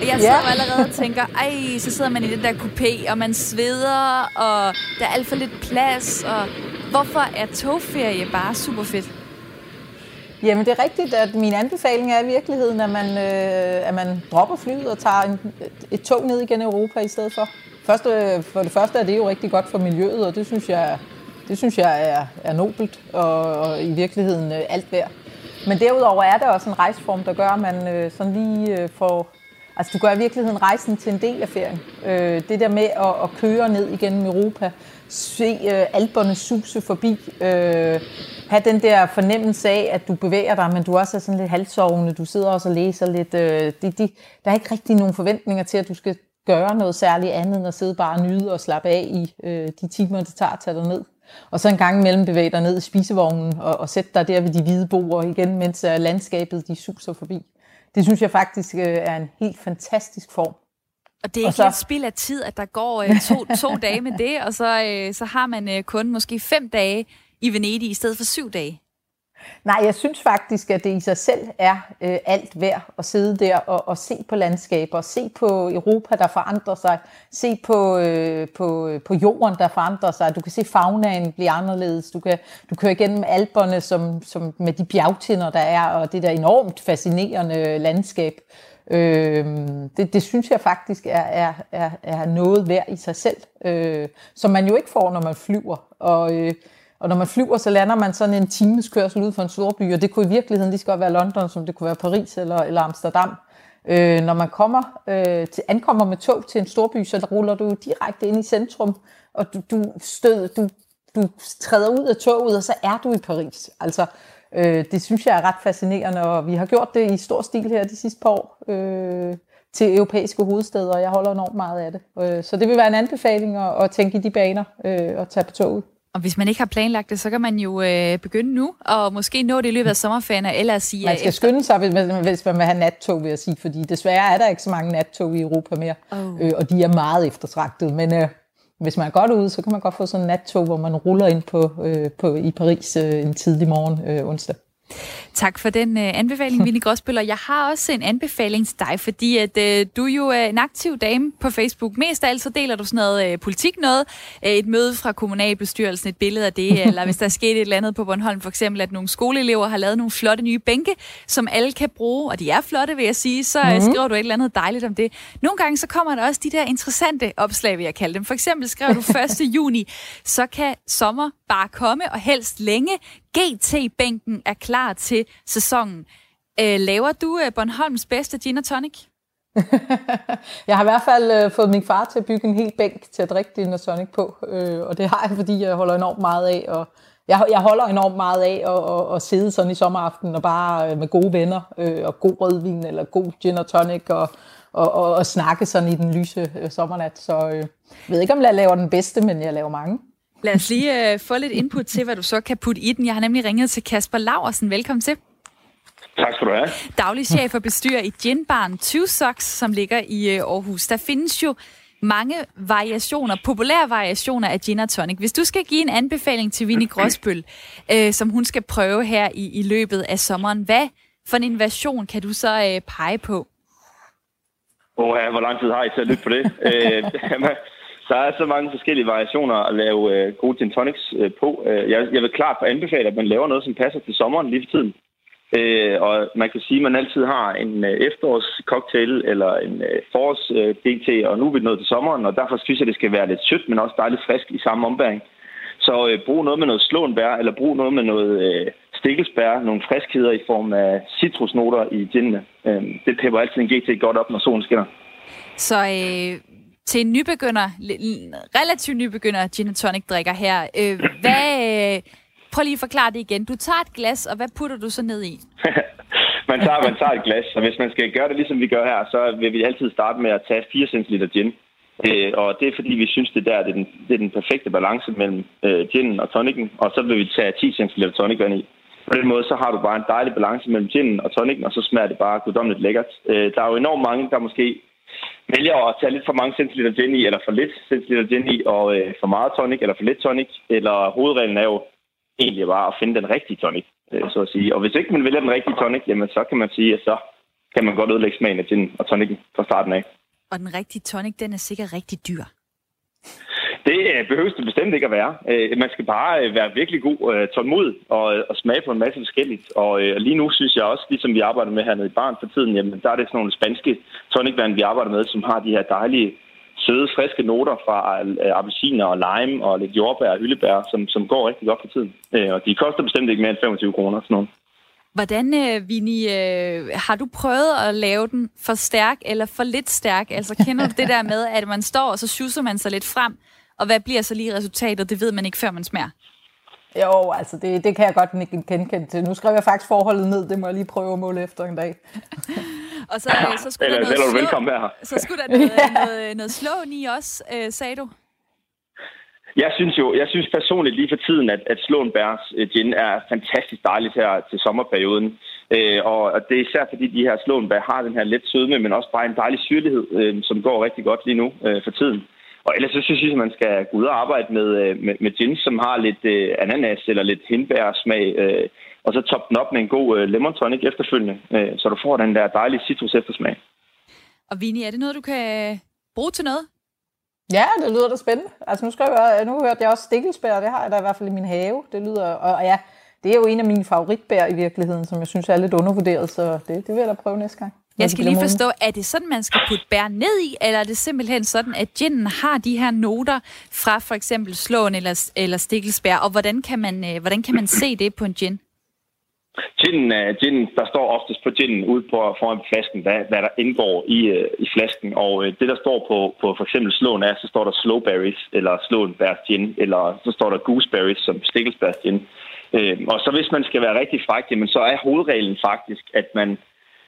A: Og jeg sidder ja. allerede og tænker, ej, så sidder man i den der kupé, og man sveder, og der er alt for lidt plads, og Hvorfor er togferie bare super fedt?
B: Jamen det er rigtigt, at min anbefaling er i virkeligheden, at man, øh, at man dropper flyet og tager en, et tog ned igen i Europa i stedet for. Først, øh, for det første er det jo rigtig godt for miljøet, og det synes jeg, det synes jeg er, er nobelt og, og i virkeligheden øh, alt værd. Men derudover er der også en rejseform, der gør, at man øh, sådan lige øh, får... Altså du gør i virkeligheden rejsen til en del af ferien. Øh, det der med at, at køre ned igennem Europa, se øh, alberne suse forbi, øh, have den der fornemmelse af, at du bevæger dig, men du også er sådan lidt halvsovende, du sidder også og læser lidt. Øh, de, de, der er ikke rigtig nogen forventninger til, at du skal gøre noget særligt andet, end at sidde bare og nyde og slappe af i øh, de timer, det tager at tage dig ned. Og så en gang imellem bevæge dig ned i spisevognen og, og sætte dig der ved de hvide boer igen, mens uh, landskabet de suser forbi. Det synes jeg faktisk uh, er en helt fantastisk form.
A: Og det er ikke så... et spild af tid, at der går øh, to, to dage med det, og så, øh, så har man øh, kun måske fem dage i Venedig i stedet for syv dage.
B: Nej, jeg synes faktisk, at det i sig selv er øh, alt værd at sidde der og, og se på landskaber, se på Europa, der forandrer sig, se på, øh, på, øh, på jorden, der forandrer sig. Du kan se faunaen blive anderledes. Du kan du kører igennem alberne som, som med de bjergtinder, der er, og det der enormt fascinerende landskab. Øh, det, det synes jeg faktisk er, er, er, er noget værd i sig selv, øh, som man jo ikke får, når man flyver. Og, øh, og når man flyver, så lander man sådan en times kørsel ud for en storby, og det kunne i virkeligheden lige så godt være London, som det kunne være Paris eller, eller Amsterdam. Øh, når man kommer, øh, til, ankommer med tog til en storby, så ruller du direkte ind i centrum, og du, du, stød, du, du træder ud af toget, og så er du i Paris. Altså, Øh, det synes jeg er ret fascinerende, og vi har gjort det i stor stil her de sidste par år øh, til europæiske hovedsteder, og jeg holder enormt meget af det. Øh, så det vil være en anbefaling at, at tænke i de baner øh, og tage på toget.
A: Og hvis man ikke har planlagt det, så kan man jo øh, begynde nu, og måske nå det i løbet af sommerferien, eller sige...
B: Man skal efter... skynde sig, hvis man, hvis man vil have nattog, vil jeg sige, fordi desværre er der ikke så mange nattog i Europa mere, oh. øh, og de er meget eftertragtet, men... Øh, hvis man er godt ude, så kan man godt få sådan en nattog, hvor man ruller ind på, øh, på, i Paris øh, en tidlig morgen øh, onsdag.
A: Tak for den uh, anbefaling, Vinnie Gråsbøller. Jeg har også en anbefaling til dig, fordi at uh, du er jo en aktiv dame på Facebook. Mest af alt så deler du sådan noget uh, politik noget. Uh, et møde fra kommunalbestyrelsen, et billede af det, eller hvis der er sket et eller andet på Bornholm, for eksempel at nogle skoleelever har lavet nogle flotte nye bænke, som alle kan bruge, og de er flotte, vil jeg sige, så uh, skriver du et eller andet dejligt om det. Nogle gange så kommer der også de der interessante opslag, vil jeg kalde dem. For eksempel skriver du 1. juni, så kan sommer bare komme, og helst længe. GT-bænken er klar til sæsonen. Øh, laver du øh, Bornholms bedste gin og tonic?
B: jeg har i hvert fald øh, fået min far til at bygge en hel bænk til at drikke gin og tonic på, øh, og det har jeg, fordi jeg holder enormt meget af, og jeg, jeg holder enormt meget af at, at, at sidde sådan i sommeraften og bare øh, med gode venner øh, og god rødvin eller god gin og tonic og, og, og, og snakke sådan i den lyse øh, sommernat. Så øh, jeg ved ikke, om jeg laver den bedste, men jeg laver mange.
A: Lad os lige uh, få lidt input til, hvad du så kan putte i den. Jeg har nemlig ringet til Kasper Laversen. Velkommen til.
H: Tak skal du have.
A: Daglig chef og bestyrer i Ginbarn 20 Socks, som ligger i uh, Aarhus. Der findes jo mange variationer, populære variationer af gin og tonic. Hvis du skal give en anbefaling til Vinnie Gråsbøl, uh, som hun skal prøve her i, i løbet af sommeren, hvad for en version kan du så uh, pege på?
H: Åh, oh, hvor lang tid har I til at lytte på det? uh, Der er så mange forskellige variationer at lave øh, gode gin tonics øh, på. Øh, jeg, jeg vil klart anbefale, at man laver noget, som passer til sommeren lige for tiden. Øh, og man kan sige, at man altid har en øh, efterårscocktail eller en øh, forårs øh, og nu er vi nået til sommeren, og derfor synes jeg, det skal være lidt sødt, men også dejligt frisk i samme ombæring. Så øh, brug noget med noget slåenbær, eller brug noget med noget øh, stikkelsbær, nogle friskheder i form af citrusnoter i ginene. Øh, det pepper altid en GT godt op, når solen skinner.
A: Så øh, til en nybegynder, relativt nybegynder gin tonic drikker her. Øh, hvad, øh, Prøv lige at forklare det igen. Du tager et glas, og hvad putter du så ned i?
H: man, tager, man tager et glas, og hvis man skal gøre det, ligesom vi gør her, så vil vi altid starte med at tage 4 cl gin. Øh, og det er fordi, vi synes, det der det er, den, det er den perfekte balance mellem øh, ginen og tonikken, og så vil vi tage 10 cl tonic vand i. På den måde, så har du bare en dejlig balance mellem ginen og tonikken, og så smager det bare guddommeligt lækkert. Øh, der er jo enormt mange, der måske vælger at tage lidt for mange centiliter gin i, eller for lidt centiliter gin i, og øh, for meget tonic, eller for lidt tonic, eller hovedreglen er jo egentlig bare at finde den rigtige tonic, øh, så at sige. Og hvis ikke man vælger den rigtige tonic, jamen så kan man sige, at så kan man godt ødelægge smagen af gin og tonicen fra starten af.
A: Og den rigtige tonic, den er sikkert rigtig dyr.
H: Det øh, behøves det bestemt ikke at være. Øh, man skal bare øh, være virkelig god tålmodig og, og smage på en masse forskelligt. Og lige nu synes jeg også, ligesom vi arbejder med hernede i barn for tiden, jamen, der er det sådan nogle spanske tonicvand, vi arbejder med, som har de her dejlige, søde, friske noter fra appelsiner og lime og lidt jordbær og hyldebær, som, som går rigtig godt for tiden. Og de koster bestemt ikke mere end 25 kroner. Sådan noget.
A: Hvordan, Vini, har du prøvet at lave den for stærk eller for lidt stærk? Altså kender du det der med, at man står, og så schusser man sig lidt frem, og hvad bliver så lige resultatet? Det ved man ikke, før man smager.
B: Jo, altså det, det kan jeg godt ikke genkende til. Nu skrev jeg faktisk forholdet ned, det må jeg lige prøve at måle efter en dag.
A: og så, øh, så skulle der noget slå, velkommen her. Så skulle der noget, noget, noget slåen i også, øh, sagde du?
H: Jeg synes jo, jeg synes personligt lige for tiden, at, at Slåen Bærs øh, gin er fantastisk dejligt her til sommerperioden. Øh, og det er især fordi de her Slåenbær har den her let sødme, men også bare en dejlig syrlighed, øh, som går rigtig godt lige nu øh, for tiden. Og ellers så synes jeg, at man skal gå ud og arbejde med, øh, med, med gin, som har lidt øh, ananas eller lidt hindbærsmag, øh, og så toppe den op med en god øh, lemon tonic efterfølgende, øh, så du får den der dejlige citrus eftersmag.
A: Og Vini, er det noget, du kan bruge til noget?
B: Ja, det lyder da spændende. Altså nu, skal jeg, nu hørte jeg også stikkelsbær, det har jeg da i hvert fald i min have. Det lyder, og ja, det er jo en af mine favoritbær i virkeligheden, som jeg synes er lidt undervurderet, så det, det vil jeg da prøve næste gang.
A: Jeg skal lige forstå, er det sådan, man skal putte bær ned i, eller er det simpelthen sådan, at ginen har de her noter fra for eksempel slåen eller, eller stikkelsbær, og hvordan kan, man, øh, hvordan kan man se det på en gin?
H: Ginen, ginen, der står oftest på ginen ude på, foran flasken, hvad, hvad der indgår i, uh, i flasken. Og det, der står på, på for eksempel slåen er, så står der slowberries, eller slåenbærs gin, eller så står der gooseberries som stikkelsbærs gin. Uh, og så hvis man skal være rigtig fræk, jamen, så er hovedreglen faktisk, at man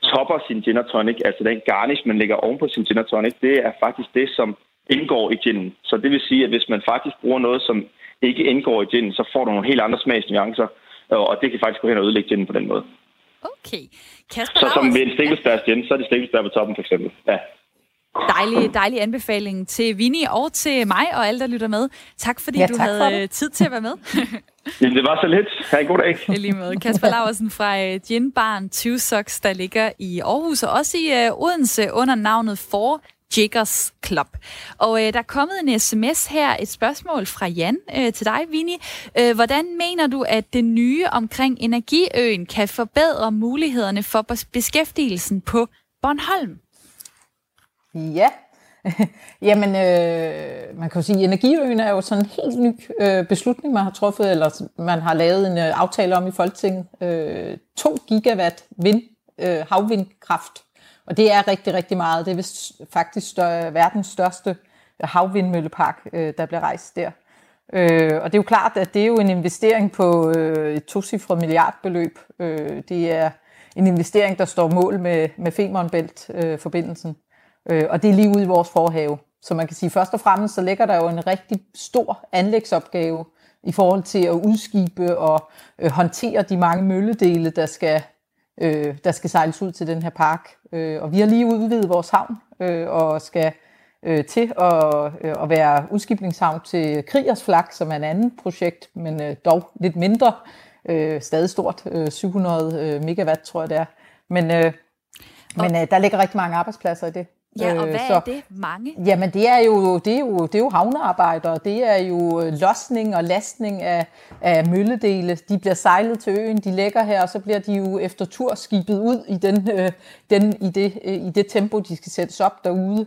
H: topper sin gin tonic, altså den garnish, man lægger oven på sin gin tonic, det er faktisk det, som indgår i ginen. Så det vil sige, at hvis man faktisk bruger noget, som ikke indgår i ginen, så får du nogle helt andre smagsnuancer, og det kan faktisk gå hen og ødelægge ginen på den måde.
A: Okay. Kasper
H: så som ved en stikkelsbærs gin, så er det stikkelsbær på toppen for eksempel. Ja.
A: Dejlig, dejlig anbefaling til Vinnie og til mig og alle, der lytter med. Tak fordi ja, tak du havde tid til at være med.
H: Jamen, det var så lidt. Ha' en god dag.
A: I lige måde. Kasper Laversen fra uh, Gin Barn 20 Socks, der ligger i Aarhus, og også i uh, Odense under navnet For Jiggers Club. Og uh, der er kommet en sms her, et spørgsmål fra Jan uh, til dig, Vini. Uh, hvordan mener du, at det nye omkring Energiøen kan forbedre mulighederne for beskæftigelsen på Bornholm?
B: Ja, Jamen, øh, man kan jo sige, at Energiøen er jo sådan en helt ny øh, beslutning, man har truffet, eller man har lavet en øh, aftale om i Folketinget. Øh, 2 gigawatt vind, øh, havvindkraft, og det er rigtig, rigtig meget. Det er vist faktisk større, verdens største øh, havvindmøllepark, øh, der bliver rejst der. Øh, og det er jo klart, at det er jo en investering på øh, et tocifret milliardbeløb. Øh, det er en investering, der står mål med, med Femernbælt-forbindelsen. Øh, Øh, og det er lige ude i vores forhave. Så man kan sige, først og fremmest så ligger der jo en rigtig stor anlægsopgave i forhold til at udskibe og øh, håndtere de mange mølledele, der skal, øh, der skal sejles ud til den her park. Øh, og vi har lige udvidet vores havn øh, og skal øh, til at, øh, at være udskibningshavn til Kriers Flag, som er en anden projekt, men øh, dog lidt mindre. Øh, stadig stort, øh, 700 øh, megawatt tror jeg det er. Men, øh, men øh, der ligger rigtig mange arbejdspladser i det.
A: Ja, og øh, hvad så, er det? Mange?
B: Jamen, det er jo, det er jo, det er jo havnearbejdere. Det er jo øh, losning og lastning af, af mølledele. De bliver sejlet til øen, de lægger her, og så bliver de jo efter tur skibet ud i, den, øh, den, i, det, øh, i det tempo, de skal sættes op derude.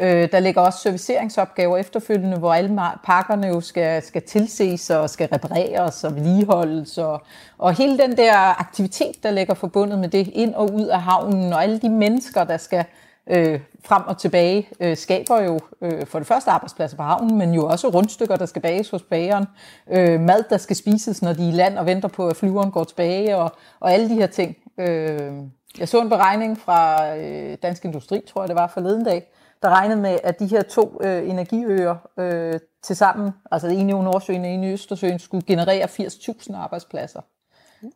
B: Øh, der ligger også serviceringsopgaver efterfølgende, hvor alle pakkerne jo skal, skal tilses og skal repareres og vedligeholdes. Og, og hele den der aktivitet, der ligger forbundet med det, ind og ud af havnen, og alle de mennesker, der skal øh, frem og tilbage øh, skaber jo øh, for det første arbejdspladser på havnen, men jo også rundstykker, der skal bages hos bageren, øh, mad, der skal spises, når de er i land og venter på, at flyveren går tilbage, og, og alle de her ting. Øh, jeg så en beregning fra øh, Dansk Industri, tror jeg det var forleden dag, der regnede med, at de her to øh, energiøer øh, til sammen, altså en i Nordsøen og en i Østersøen, skulle generere 80.000 arbejdspladser.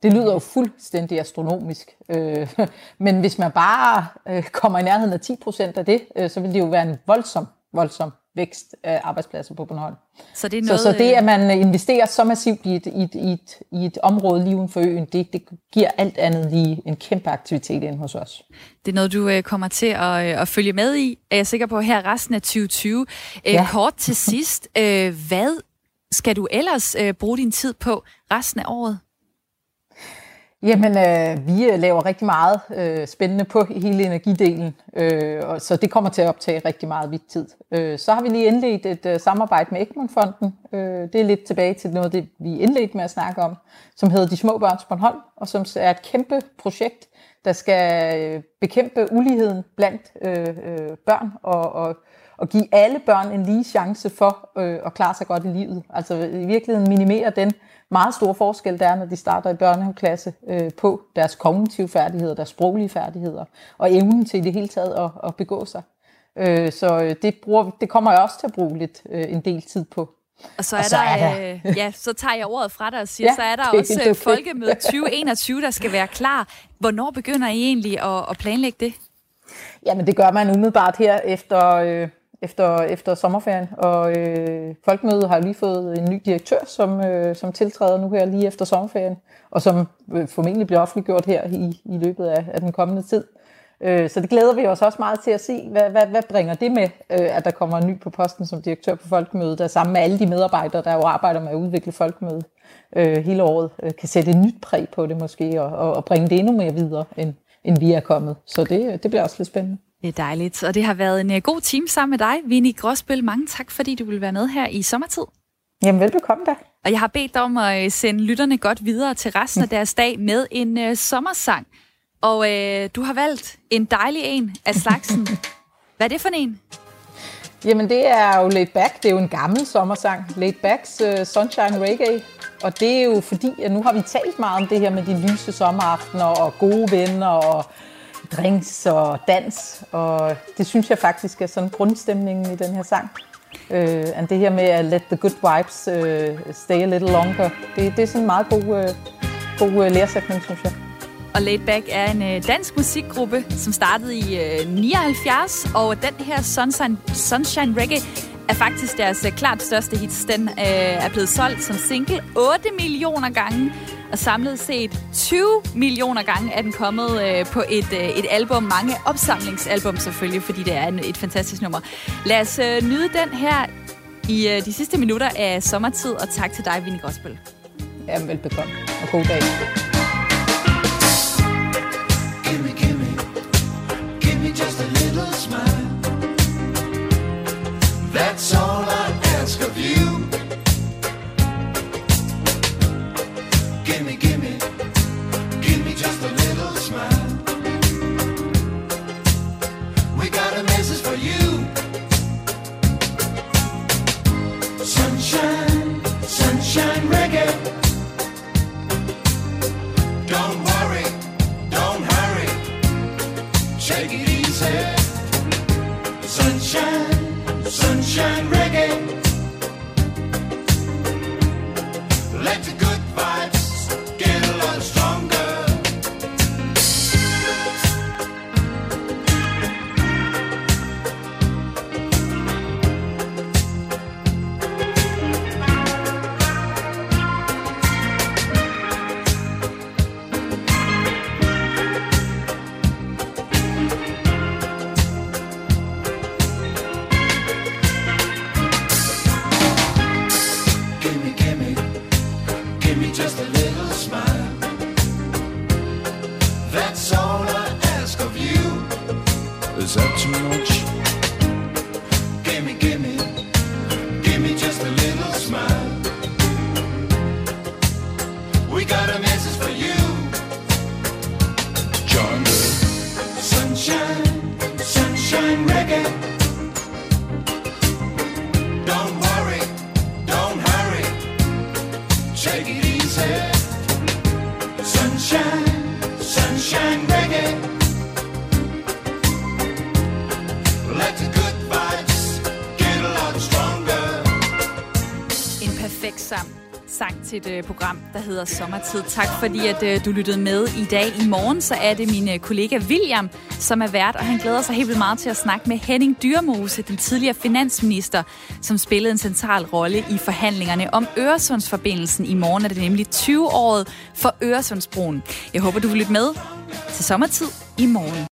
B: Det lyder jo fuldstændig astronomisk. Øh, men hvis man bare øh, kommer i nærheden af 10 procent af det, øh, så vil det jo være en voldsom, voldsom vækst af arbejdspladser på Bornholm. Så det, er noget, så, så det, at man investerer så massivt i et, i et, i et, i et område lige uden for øen, det, det giver alt andet lige en kæmpe aktivitet ind hos os.
A: Det er noget, du kommer til at, at følge med i, er jeg sikker på, her resten af 2020. Ja. Kort til sidst, hvad skal du ellers bruge din tid på resten af året?
B: Jamen, øh, vi øh, laver rigtig meget øh, spændende på hele energidelen, øh, og så det kommer til at optage rigtig meget vidt tid. Øh, så har vi lige indledt et øh, samarbejde med Egmont-fonden. Øh, det er lidt tilbage til noget, det vi indledte med at snakke om, som hedder De Små Børns Bornholm, og som er et kæmpe projekt, der skal øh, bekæmpe uligheden blandt øh, øh, børn og, og, og give alle børn en lige chance for øh, at klare sig godt i livet. Altså i virkeligheden minimere den meget store forskel, der er, når de starter i børnehaveklasse øh, på deres kognitive færdigheder, deres sproglige færdigheder, og evnen til i det hele taget at, at begå sig. Øh, så øh, det, bruger, det kommer jeg også til at bruge lidt øh, en del tid på.
A: Og så er, og så der, er der, øh, ja, så tager jeg ordet fra dig og siger, ja, så er der også okay. Folkemøde 2021, der skal være klar. Hvornår begynder I egentlig at, at planlægge det?
B: Jamen det gør man umiddelbart her efter, øh, efter, efter sommerferien, og øh, Folkemødet har lige fået en ny direktør, som, øh, som tiltræder nu her lige efter sommerferien, og som øh, formentlig bliver offentliggjort her i, i løbet af, af den kommende tid. Øh, så det glæder vi os også meget til at se, hvad, hvad, hvad bringer det med, øh, at der kommer en ny på posten som direktør på Folkemødet, der sammen med alle de medarbejdere, der jo arbejder med at udvikle Folkemødet øh, hele året, øh, kan sætte et nyt præg på det måske, og, og, og bringe det endnu mere videre, end, end vi er kommet. Så det, det bliver også lidt spændende.
A: Det er dejligt, og det har været en uh, god time sammen med dig, Vinnie Gråsbøl. Mange tak, fordi du vil være med her i sommertid.
B: Jamen, velbekomme da.
A: Og jeg har bedt dig om at øh, sende lytterne godt videre til resten af deres dag med en uh, sommersang. Og uh, du har valgt en dejlig en af slagsen. Hvad er det for en?
B: Jamen, det er jo Laid Back. Det er jo en gammel sommersang. Laid Backs uh, Sunshine Reggae. Og det er jo fordi, at nu har vi talt meget om det her med de lyse sommeraftener og gode venner og drinks og dans, og det synes jeg faktisk er sådan grundstemningen i den her sang. Øh, and det her med at let the good vibes øh, stay a little longer, det, det er sådan en meget god, øh, god øh, læresætning, synes jeg.
A: Og Laid Back er en øh, dansk musikgruppe, som startede i øh, 79, og den her Sunshine, Sunshine Reggae er faktisk deres øh, klart største hits. Den øh, er blevet solgt som single 8 millioner gange, og samlet set 20 millioner gange er den kommet øh, på et, øh, et album. Mange opsamlingsalbum selvfølgelig, fordi det er en, et fantastisk nummer. Lad os øh, nyde den her i øh, de sidste minutter af sommertid, og tak til dig, Vinnie Gråsbøl.
B: Ja, velbekomme, og god dag. That's all I ask of you. Gimme, gimme,
I: gimme just a little smile. We got a message for you.
J: Sunshine, sunshine reggae. Don't worry, don't hurry. Take it easy. Sunshine.
A: Sunshine reggae. Let it go. Sit et øh, program, der hedder Sommertid. Tak fordi, at øh, du lyttede med i dag. I morgen så er det min øh, kollega William, som er vært, og han glæder sig helt vildt meget til at snakke med Henning Dyrmose, den tidligere finansminister, som spillede en central rolle i forhandlingerne om Øresundsforbindelsen. I morgen er det nemlig 20-året for Øresundsbroen. Jeg håber, du vil lytte med til Sommertid i morgen.